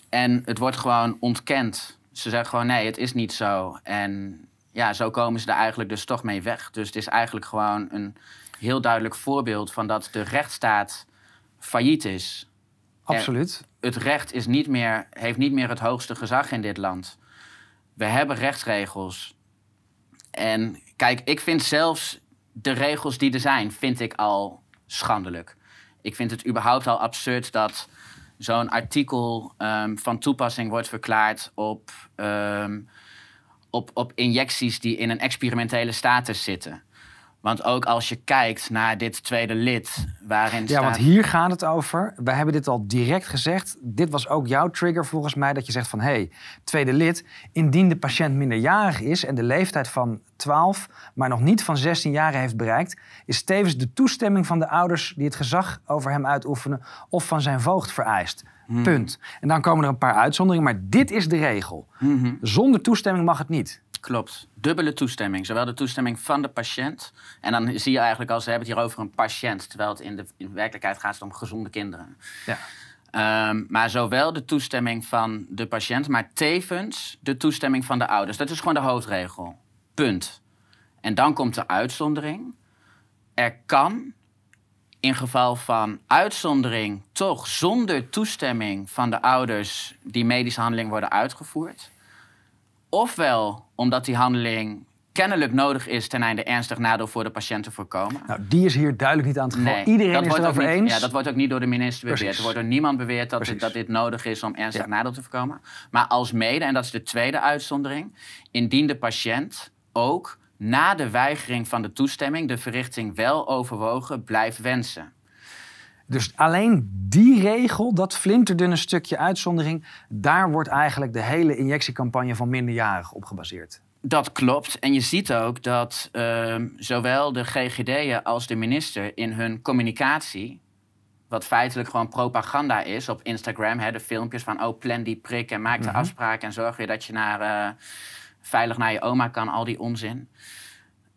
En het wordt gewoon ontkend ze zeggen gewoon nee, het is niet zo. En ja, zo komen ze er eigenlijk dus toch mee weg. Dus het is eigenlijk gewoon een heel duidelijk voorbeeld van dat de rechtsstaat failliet is. Absoluut. het recht is niet meer, heeft niet meer het hoogste gezag in dit land. We hebben rechtsregels. En kijk, ik vind zelfs de regels die er zijn, vind ik al schandelijk. Ik vind het überhaupt al absurd dat zo'n artikel um, van toepassing wordt verklaard op, um, op, op injecties die in een experimentele status zitten. Want ook als je kijkt naar dit tweede lid, waarin. Ja, want hier gaat het over. We hebben dit al direct gezegd. Dit was ook jouw trigger volgens mij. Dat je zegt van hé, hey, tweede lid. Indien de patiënt minderjarig is en de leeftijd van 12, maar nog niet van 16 jaar heeft bereikt, is tevens de toestemming van de ouders die het gezag over hem uitoefenen of van zijn voogd vereist. Hmm. Punt. En dan komen er een paar uitzonderingen, maar dit is de regel. Hmm. Zonder toestemming mag het niet. Klopt. Dubbele toestemming. Zowel de toestemming van de patiënt. En dan zie je eigenlijk als ze hebben het hier over een patiënt. Terwijl het in de, in werkelijkheid gaat om gezonde kinderen. Ja. Um, maar zowel de toestemming van de patiënt, maar tevens de toestemming van de ouders. Dat is gewoon de hoofdregel. Punt. En dan komt de uitzondering. Er kan in geval van uitzondering toch zonder toestemming van de ouders die medische handeling worden uitgevoerd ofwel omdat die handeling kennelijk nodig is ten einde ernstig nadeel voor de patiënt te voorkomen. Nou, die is hier duidelijk niet aan het geval. Iedereen is het erover eens. Ja, dat wordt ook niet door de minister beweerd. Er wordt door niemand beweerd dat, dit, dat dit nodig is om ernstig nadeel te voorkomen. Maar als mede, en dat is de tweede uitzondering, indien de patiënt ook na de weigering van de toestemming de verrichting wel overwogen blijft wensen. Dus alleen die regel, dat flinterdunne stukje uitzondering, daar wordt eigenlijk de hele injectiecampagne van minderjarigen op gebaseerd. Dat klopt. En je ziet ook dat uh, zowel de GGD'en als de minister in hun communicatie, wat feitelijk gewoon propaganda is op Instagram, hè, de filmpjes van oh plan die prik en maak de mm afspraak en zorg weer dat je naar, uh, veilig naar je oma kan, al die onzin.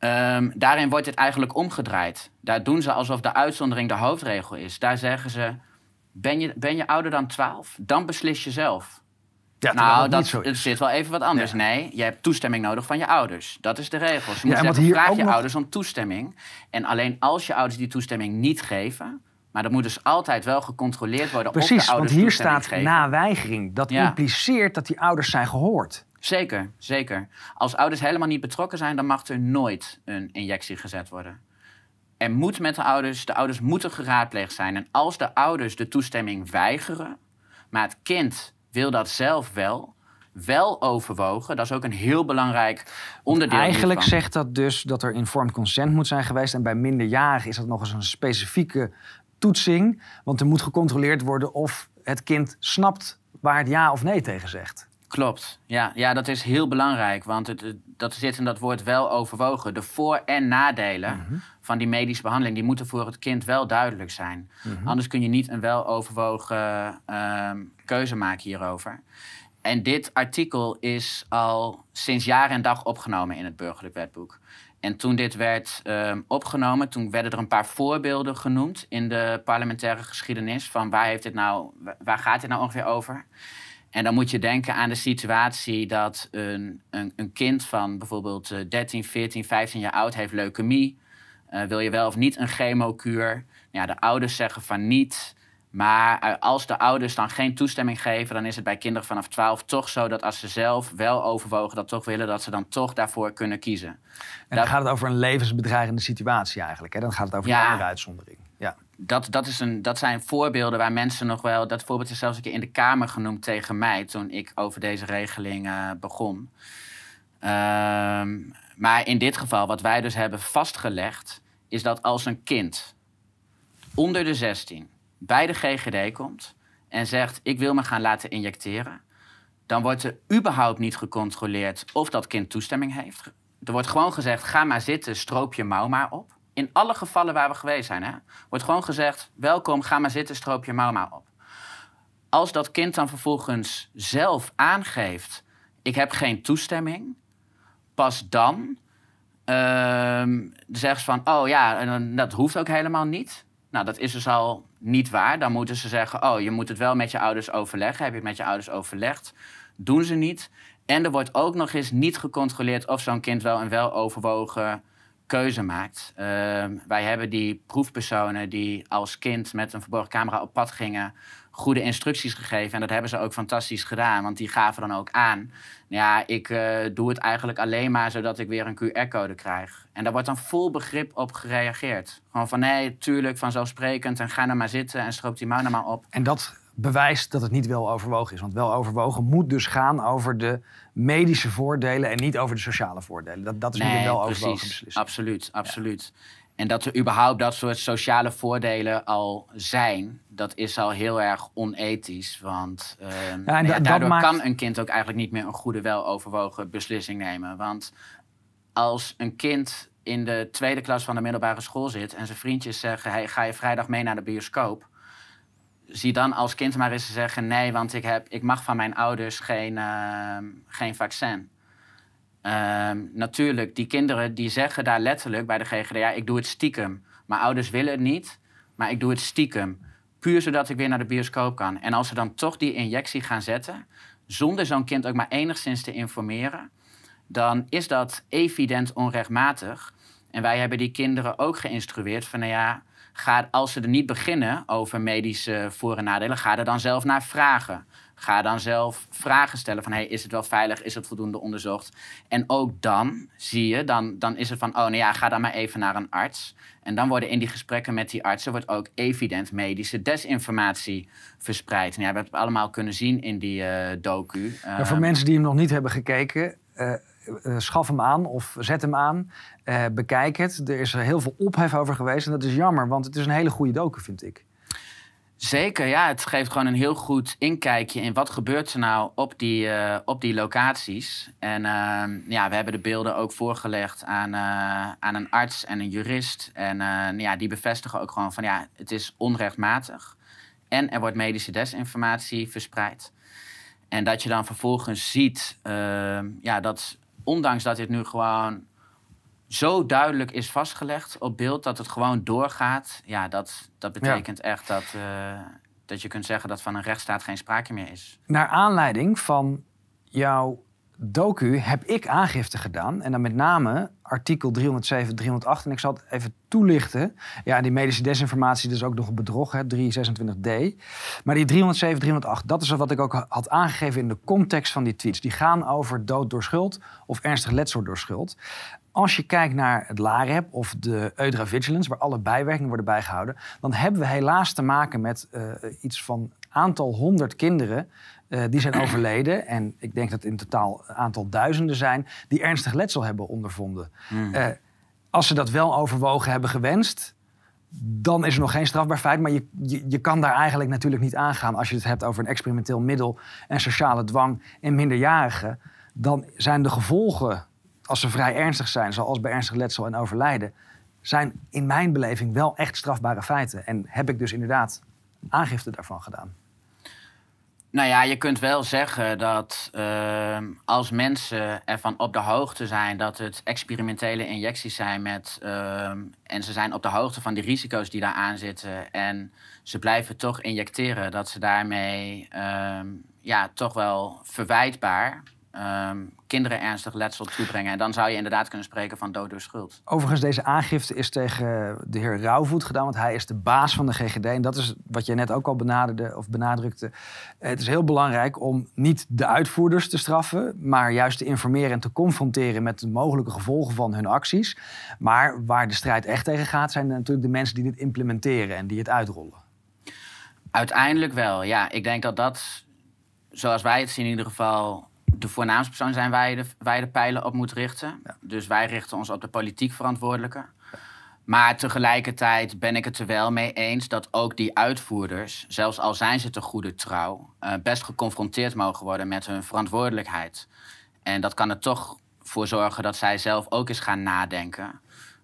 Um, daarin wordt het eigenlijk omgedraaid. Daar doen ze alsof de uitzondering de hoofdregel is. Daar zeggen ze: ben je, ben je ouder dan 12? Dan beslis je zelf. Ja, nou, dat, dat zit wel even wat anders. Nee, je hebt toestemming nodig van je ouders. Dat is de regel. Je moet ja, zeggen, vraag je ouders om toestemming. En alleen als je ouders die toestemming niet geven... maar dat moet dus altijd wel gecontroleerd worden Precies, of de ouders want hier staat na weigering. Dat impliceert dat die ouders zijn gehoord. Zeker, zeker. Als ouders helemaal niet betrokken zijn, dan mag er nooit een injectie gezet worden. Er moet met de ouders, de ouders moeten geraadpleegd zijn. En als de ouders de toestemming weigeren, maar het kind wil dat zelf wel, wel overwogen. Dat is ook een heel belangrijk onderdeel. Eigenlijk zegt dat dus dat er informed consent moet zijn geweest. En bij minderjarigen is dat nog eens een specifieke toetsing. Want er moet gecontroleerd worden of het kind snapt waar het ja of nee tegen zegt. Klopt. Ja, ja, dat is heel belangrijk. Want het, het- dat zit in dat woord wel overwogen. De voor- en nadelen van die medische behandeling... die moeten voor het kind wel duidelijk zijn. Anders kun je niet een wel overwogen ehm, keuze maken hierover. En dit artikel is al sinds jaar en dag opgenomen in het burgerlijk wetboek. En toen dit werd ehm, opgenomen, toen werden er een paar voorbeelden genoemd in de parlementaire geschiedenis van waar, heeft dit nou, waar gaat dit nou ongeveer over? En dan moet je denken aan de situatie dat een, een, een kind van bijvoorbeeld eh, 13, 14, 15 jaar oud heeft leukemie. Eh, wil je wel of niet een chemokuur? Ja, de ouders zeggen van niet. Maar eh, als de ouders dan geen toestemming geven, dan is het bij kinderen vanaf 12 toch zo dat als ze zelf wel overwogen dat toch willen, dat ze dan toch daarvoor kunnen kiezen. En Dat- dan gaat het over een levensbedreigende situatie eigenlijk. Hè? Dan gaat het over Ja. een andere uitzondering. Dat, dat, is een, dat zijn voorbeelden waar mensen nog wel. Dat voorbeeld is zelfs een keer in de Kamer genoemd tegen mij toen ik over deze regeling eh, begon. Ehm, maar in dit geval, wat wij dus hebben vastgelegd, is dat als een kind onder de 16 bij de GGD komt en zegt: Ik wil me gaan laten injecteren, dan wordt er überhaupt niet gecontroleerd of dat kind toestemming heeft. Er wordt gewoon gezegd: Ga maar zitten, stroop je mouw maar op. In alle gevallen waar we geweest zijn, hè, wordt gewoon gezegd: Welkom, ga maar zitten, stroop je maar op. Als dat kind dan vervolgens zelf aangeeft: Ik heb geen toestemming, pas dan ehm zeggen ze van: Oh ja, en dat hoeft ook helemaal niet. Nou, dat is dus al niet waar. Dan moeten ze zeggen: Oh, je moet het wel met je ouders overleggen. Heb je het met je ouders overlegd? Doen ze niet. En er wordt ook nog eens niet gecontroleerd of zo'n kind wel een weloverwogen keuze maakt. Ehm, wij hebben die proefpersonen die als kind met een verborgen camera op pad gingen, goede instructies gegeven. En dat hebben ze ook fantastisch gedaan, want die gaven dan ook aan. Ja, ik eh, doe het eigenlijk alleen maar zodat ik weer een QR-code krijg. En daar wordt dan vol begrip op gereageerd. Gewoon van nee, tuurlijk, vanzelfsprekend. En ga nou maar zitten en stroop die mouw nou maar op. En dat bewijst dat het niet wel overwogen is. Want wel overwogen moet dus gaan over de medische voordelen en niet over de sociale voordelen. Dat, dat is een wel overwogen beslissing. Absoluut, absoluut. En dat er überhaupt dat soort sociale voordelen al zijn, dat is al heel erg onethisch. Want ehm, nou ja, dat daardoor maakt- kan een kind ook eigenlijk niet meer een goede, weloverwogen beslissing nemen. Want als een kind in de tweede klas van de middelbare school zit en zijn vriendjes zeggen: hey, ga je vrijdag mee naar de bioscoop? Zie dan als kind maar eens zeggen: nee, want ik, heb, ik mag van mijn ouders geen, ehm, geen vaccin. Ehm, natuurlijk, die kinderen die zeggen daar letterlijk bij de GGD... ja, ik doe het stiekem. Mijn ouders willen het niet, maar ik doe het stiekem. Puur zodat ik weer naar de bioscoop kan. En als ze dan toch die injectie gaan zetten... zonder zo'n kind ook maar enigszins te informeren... dan is dat evident onrechtmatig. En wij hebben die kinderen ook geïnstrueerd van... nou ja, ga, als ze er niet beginnen over medische voor- en nadelen... ga er dan zelf naar vragen. Ga dan zelf vragen stellen van... Hey, is het wel veilig? Is het voldoende onderzocht? En ook dan zie je, dan, dan is het van... oh, nou ja, ga dan maar even naar een arts. En dan worden in die gesprekken met die artsen... wordt ook evident medische desinformatie verspreid. En ja, we hebben het allemaal kunnen zien in die eh, docu. Voor Ehm, mensen die hem nog niet hebben gekeken, eh, eh, schaf hem aan of zet hem aan. Eh, bekijk het. Er is er heel veel ophef over geweest en dat is jammer, want het is een hele goede docu, vind ik. Zeker, ja. Het geeft gewoon een heel goed inkijkje in wat gebeurt er nou op die, eh, op die locaties. En ehm, ja, we hebben de beelden ook voorgelegd aan, aan een arts en een jurist. En ja, die bevestigen ook gewoon van ja, het is onrechtmatig. En er wordt medische desinformatie verspreid. En dat je dan vervolgens ziet ehm, ja, dat ondanks dat dit nu gewoon zo duidelijk is vastgelegd op beeld dat het gewoon doorgaat, ja, dat, dat betekent echt dat, eh, dat je kunt zeggen dat van een rechtsstaat geen sprake meer is. Naar aanleiding van jouw docu heb ik aangifte gedaan. En dan met name artikel 307, 308. En ik zal het even toelichten. Ja, die medische desinformatie is dus ook nog bedrog, hè, 326D. Maar die 307, 308, dat is wat ik ook had aangegeven in de context van die tweets. Die gaan over dood door schuld of ernstig letsel door schuld. Als je kijkt naar het LAREP of de Eudra Vigilance, waar alle bijwerkingen worden bijgehouden, dan hebben we helaas te maken met uh, iets van aantal honderd kinderen uh, die zijn overleden. En ik denk dat in totaal een aantal duizenden zijn die ernstig letsel hebben ondervonden. Uh, als ze dat wel overwogen hebben gewenst, dan is er nog geen strafbaar feit. Maar je, je, je, kan daar eigenlijk natuurlijk niet aangaan als je het hebt over een experimenteel middel en sociale dwang en minderjarigen. Dan zijn de gevolgen, als ze vrij ernstig zijn, zoals bij ernstig letsel en overlijden, zijn in mijn beleving wel echt strafbare feiten. En heb ik dus inderdaad aangifte daarvan gedaan. Nou ja, je kunt wel zeggen dat uh, als mensen ervan op de hoogte zijn dat het experimentele injecties zijn met. Uh, en ze zijn op de hoogte van de risico's die daar aan zitten. En ze blijven toch injecteren, dat ze daarmee uh, ja, toch wel verwijtbaar um, kinderen ernstig letsel toebrengen. En dan zou je inderdaad kunnen spreken van dood door schuld. Overigens, deze aangifte is tegen de heer Rauwvoet gedaan, want hij is de baas van de GGD. En dat is wat je net ook al benaderde of benadrukte. Het is heel belangrijk om niet de uitvoerders te straffen, maar juist te informeren en te confronteren met de mogelijke gevolgen van hun acties. Maar waar de strijd echt tegen gaat, zijn natuurlijk de mensen die dit implementeren en die het uitrollen. Uiteindelijk wel, ja. Ik denk dat dat, zoals wij het zien in ieder geval, de voornaamste persoon zijn wij de, wij de pijlen op moeten richten. Dus wij richten ons op de politiek verantwoordelijke. Maar tegelijkertijd ben ik het er wel mee eens dat ook die uitvoerders, zelfs al zijn ze te goede trouw, uh, best geconfronteerd mogen worden met hun verantwoordelijkheid. En dat kan er toch voor zorgen dat zij zelf ook eens gaan nadenken.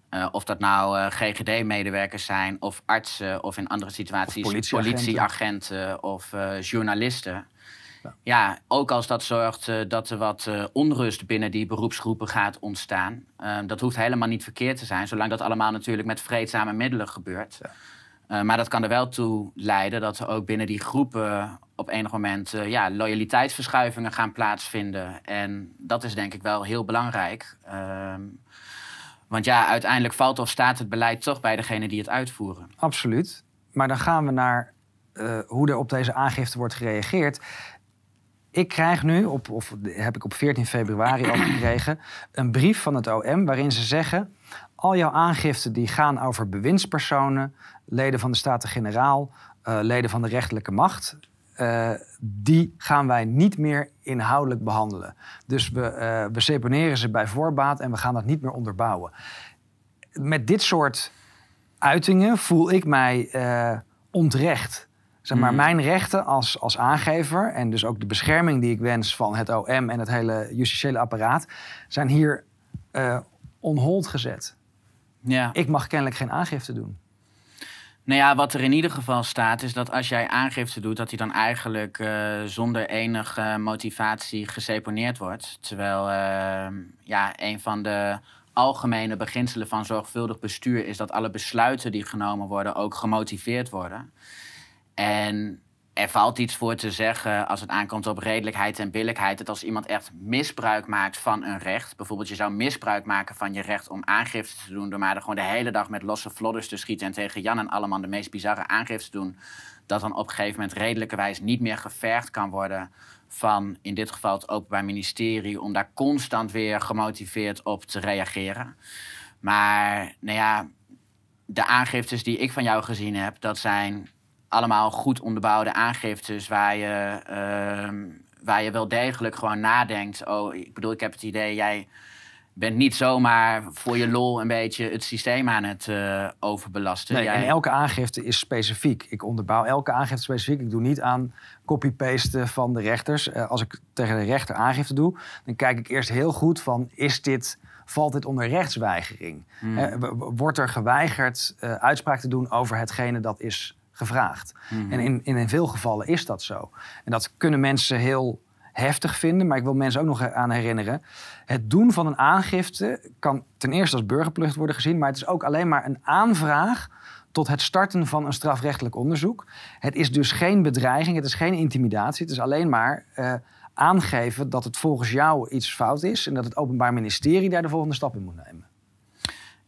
Uh, of dat nou uh, GGD-medewerkers zijn, of artsen, of in andere situaties politieagenten of journalisten. Ja. ook als dat zorgt uh, dat er wat uh, onrust binnen die beroepsgroepen gaat ontstaan. Uh, dat hoeft helemaal niet verkeerd te zijn, zolang dat allemaal natuurlijk met vreedzame middelen gebeurt. Ja. maar dat kan er wel toe leiden dat er ook binnen die groepen op enig moment ja, loyaliteitsverschuivingen gaan plaatsvinden. En dat is denk ik wel heel belangrijk. Ehm, want ja, uiteindelijk valt of staat het beleid toch bij degene die het uitvoeren. Absoluut. Maar dan gaan we naar hoe er op deze aangifte wordt gereageerd ik krijg nu, op, of heb ik op 14 februari al gekregen, een brief van het OM waarin ze zeggen: al jouw aangiften die gaan over bewindspersonen, leden van de Staten-Generaal, uh, leden van de rechterlijke macht. Uh, die gaan wij niet meer inhoudelijk behandelen. Dus we, uh, we ze bij voorbaat en we gaan dat niet meer onderbouwen. Met dit soort uitingen voel ik mij ontrecht. Zeg maar, mhm. mijn rechten als, als aangever en dus ook de bescherming die ik wens van het OM en het hele justitiële apparaat, zijn hier uh, on hold gezet. Ja. Ik mag kennelijk geen aangifte doen. Nou ja, wat er in ieder geval staat, is dat als jij aangifte doet, dat hij dan eigenlijk uh, zonder enige motivatie geseponeerd wordt. Terwijl uh, ja, een van de algemene beginselen van zorgvuldig bestuur is dat alle besluiten die genomen worden ook gemotiveerd worden. En er valt iets voor te zeggen als het aankomt op redelijkheid en billijkheid. Dat als iemand echt misbruik maakt van een recht. Bijvoorbeeld, je zou misbruik maken van je recht om aangifte te doen. door maar gewoon de hele dag met losse vlodders te schieten. en tegen Jan en Alleman de meest bizarre aangifte te doen. Dat dan op een gegeven moment redelijkerwijs niet meer gevergd kan worden. van in dit geval het Openbaar Ministerie. om daar constant weer gemotiveerd op te reageren. Maar, nou ja. De aangiftes die ik van jou gezien heb, dat zijn allemaal goed onderbouwde aangiftes waar je, uh, waar je wel degelijk gewoon nadenkt. Oh, ik bedoel, ik heb het idee, jij bent niet zomaar voor je lol een beetje het systeem aan het uh, overbelasten. Nee, jij... en elke aangifte is specifiek. Ik onderbouw elke aangifte specifiek. Ik doe niet aan copy-pasten van de rechters. Uh, als ik tegen de rechter aangifte doe, dan kijk ik eerst heel goed van... is dit valt dit onder rechtsweigering? Hmm. wordt er geweigerd uh, uitspraak te doen over hetgene dat is gevraagd. Mhm. En in, in veel gevallen is dat zo. En dat kunnen mensen heel heftig vinden, maar ik wil mensen ook nog aan herinneren. Het doen van een aangifte kan ten eerste als burgerplicht worden gezien, maar het is ook alleen maar een aanvraag tot het starten van een strafrechtelijk onderzoek. Het is dus geen bedreiging, het is geen intimidatie, het is alleen maar uh, aangeven dat het volgens jou iets fout is en dat het Openbaar Ministerie daar de volgende stap in moet nemen.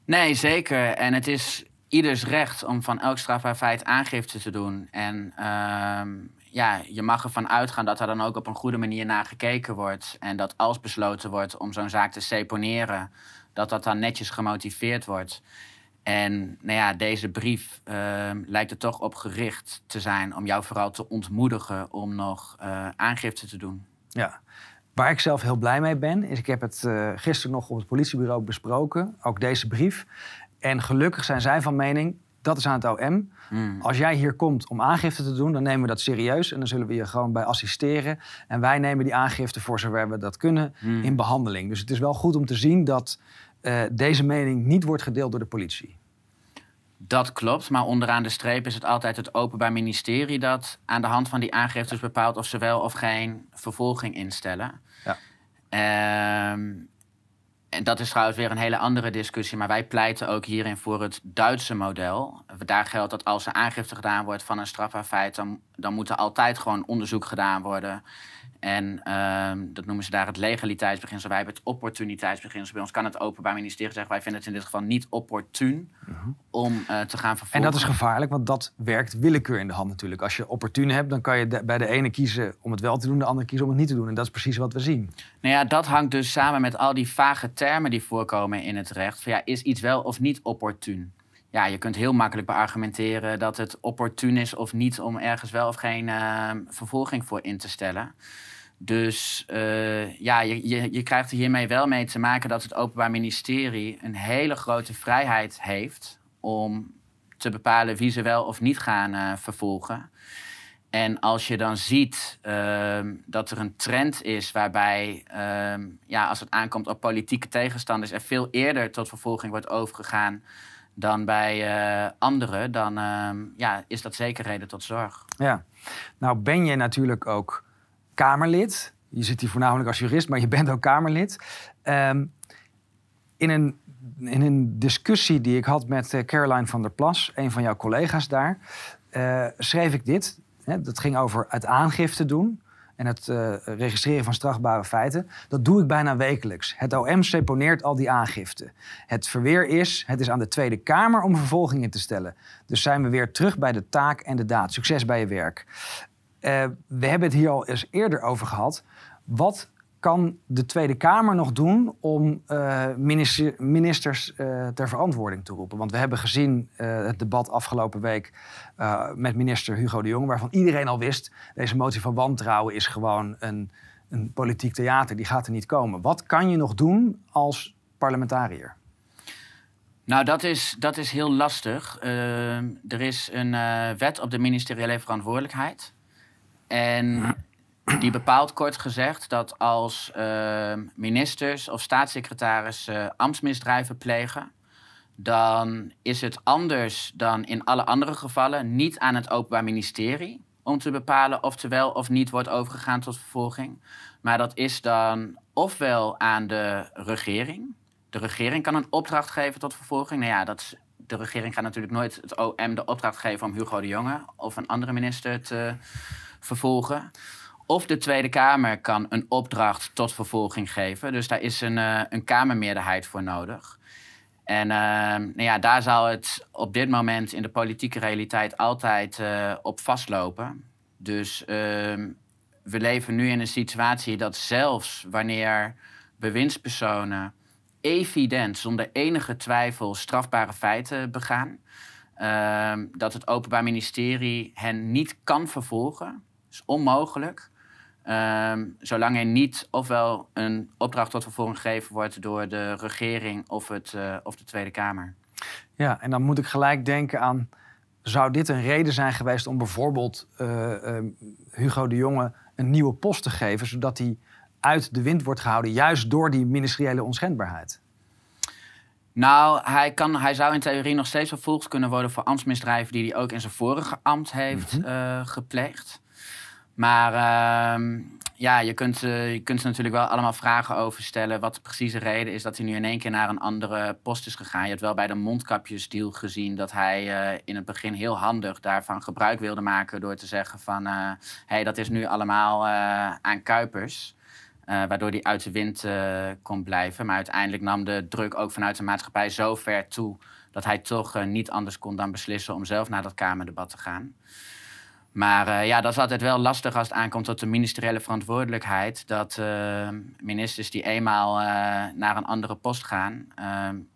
Nee, zeker. En het is ieders recht om van elk strafbaar feit aangifte te doen. En ehm, ja, je mag ervan uitgaan dat er dan ook op een goede manier naar gekeken wordt. En dat als besloten wordt om zo'n zaak te seponeren, dat dat dan netjes gemotiveerd wordt. En nou ja, deze brief ehm, lijkt er toch op gericht te zijn om jou vooral te ontmoedigen om nog uh, aangifte te doen. Ja, waar ik zelf heel blij mee ben, is ik heb het uh, gisteren nog op het politiebureau besproken, ook deze brief. En gelukkig zijn zij van mening, dat is aan het OM. Hmm. Als jij hier komt om aangifte te doen, dan nemen we dat serieus. En dan zullen we je gewoon bij assisteren. En wij nemen die aangifte voor zover we dat kunnen hmm. in behandeling. Dus het is wel goed om te zien dat uh, deze mening niet wordt gedeeld door de politie. Dat klopt, maar onderaan de streep is het altijd het Openbaar Ministerie dat aan de hand van die aangiftes bepaalt of ze wel of geen vervolging instellen. Ja. Ehm, en dat is trouwens weer een hele andere discussie, maar wij pleiten ook hierin voor het Duitse model. Daar geldt dat als er aangifte gedaan wordt van een strafbaar feit, dan, dan moet er altijd gewoon onderzoek gedaan worden. En ehm, dat noemen ze daar het legaliteitsbeginsel. Wij hebben het opportuniteitsbeginsel. Bij ons kan het Openbaar Ministerie zeggen... wij vinden het in dit geval niet opportun mhm. om uh, te gaan vervolgen. En dat is gevaarlijk, want dat werkt willekeur in de hand natuurlijk. Als je opportun hebt, dan kan je bij de ene kiezen om het wel te doen... de andere kiezen om het niet te doen. En dat is precies wat we zien. Nou ja, dat hangt dus samen met al die vage termen die voorkomen in het recht. Van ja, is iets wel of niet opportun? Ja, je kunt heel makkelijk beargumenteren dat het opportun is of niet om ergens wel of geen uh, vervolging voor in te stellen. Dus uh, ja, je, je, je krijgt er hiermee wel mee te maken dat het Openbaar Ministerie een hele grote vrijheid heeft om te bepalen wie ze wel of niet gaan uh, vervolgen. En als je dan ziet uh, dat er een trend is waarbij, ehm, ja, als het aankomt op politieke tegenstanders, er veel eerder tot vervolging wordt overgegaan dan bij uh, anderen, dan ehm, ja, is dat zeker reden tot zorg. Ja, nou ben je natuurlijk ook Kamerlid. Je zit hier voornamelijk als jurist, maar je bent ook Kamerlid. Um, in, een, in een discussie die ik had met uh, Caroline van der Plas, een van jouw collega's daar, uh, schreef ik dit. Hè, dat ging over het aangifte doen en het uh, registreren van strafbare feiten. Dat doe ik bijna wekelijks. Het OM seponeert al die aangiften. Het verweer is, het is aan de Tweede Kamer om vervolging in te stellen. Dus zijn we weer terug bij de taak en de daad. Succes bij je werk. Uh, we hebben het hier al eens eerder over gehad. Wat kan de Tweede Kamer nog doen om uh, minister, ministers uh, ter verantwoording te roepen? Want we hebben gezien uh, het debat afgelopen week met minister Hugo de Jonge, waarvan iedereen al wist: deze motie van wantrouwen is gewoon een, een politiek theater, die gaat er niet komen. Wat kan je nog doen als parlementariër? Nou, dat is, dat is heel lastig. er is een wet op de ministeriële verantwoordelijkheid. En die bepaalt kort gezegd dat als uh, ministers of staatssecretarissen ambtsmisdrijven plegen, dan is het anders dan in alle andere gevallen niet aan het Openbaar Ministerie om te bepalen of er wel of niet wordt overgegaan tot vervolging. Maar dat is dan ofwel aan de regering. De regering kan een opdracht geven tot vervolging. Nou ja, dat de regering gaat natuurlijk nooit het OM de opdracht geven om Hugo de Jonge of een andere minister te vervolgen. Of de Tweede Kamer kan een opdracht tot vervolging geven. Dus daar is een, uh, een Kamermeerderheid voor nodig. En uh, nou ja, daar zal het op dit moment in de politieke realiteit altijd uh, op vastlopen. Dus ehm, we leven nu in een situatie dat zelfs wanneer bewindspersonen evident, zonder enige twijfel, strafbare feiten begaan, ehm, dat het Openbaar Ministerie hen niet kan vervolgen is onmogelijk. Um, zolang er niet ofwel een opdracht tot vervolging gegeven wordt door de regering of, het, uh, of de Tweede Kamer. Ja, en dan moet ik gelijk denken aan. Zou dit een reden zijn geweest om bijvoorbeeld uh, uh, Hugo de Jonge een nieuwe post te geven, zodat hij uit de wind wordt gehouden, juist door die ministeriële onschendbaarheid? Nou, hij, kan, hij zou in theorie nog steeds vervolgd kunnen worden voor ambtsmisdrijven die hij ook in zijn vorige ambt heeft mm gepleegd. Maar uh, ja, je kunt, uh, je kunt natuurlijk wel allemaal vragen over stellen. Wat de precieze reden is dat hij nu in één keer naar een andere post is gegaan. Je hebt wel bij de mondkapjesdeal gezien dat hij uh, in het begin heel handig daarvan gebruik wilde maken. door te zeggen: van hé, uh, hey, dat is nu allemaal aan Kuipers. waardoor hij uit de wind kon blijven. Maar uiteindelijk nam de druk ook vanuit de maatschappij zo ver toe. dat hij toch niet anders kon dan beslissen om zelf naar dat Kamerdebat te gaan. Maar uh, ja, dat is altijd wel lastig als het aankomt tot de ministeriële verantwoordelijkheid. Dat uh, ministers die eenmaal uh, naar een andere post gaan,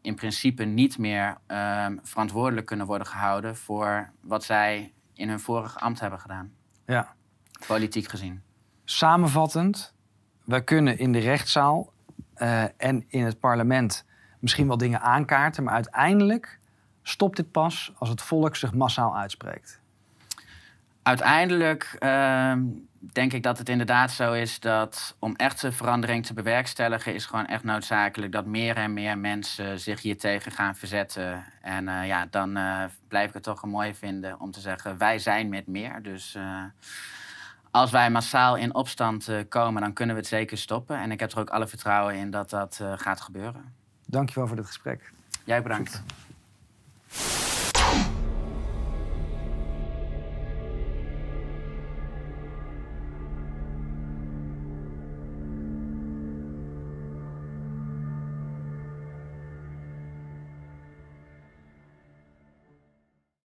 in principe niet meer verantwoordelijk kunnen worden gehouden voor wat zij in hun vorige ambt hebben gedaan. Ja. Politiek gezien. Samenvattend, wij kunnen in de rechtszaal en in het parlement misschien wel dingen aankaarten, maar uiteindelijk stopt dit pas als het volk zich massaal uitspreekt. Uiteindelijk uh, denk ik dat het inderdaad zo is dat om echte verandering te bewerkstelligen, is gewoon echt noodzakelijk dat meer en meer mensen zich hier tegen gaan verzetten. En uh, ja, dan uh, blijf ik het toch een mooi vinden om te zeggen: wij zijn met meer. Dus uh, als wij massaal in opstand komen, dan kunnen we het zeker stoppen. En ik heb er ook alle vertrouwen in dat dat gaat gebeuren. Dankjewel voor dit gesprek. Jij bedankt. Goed.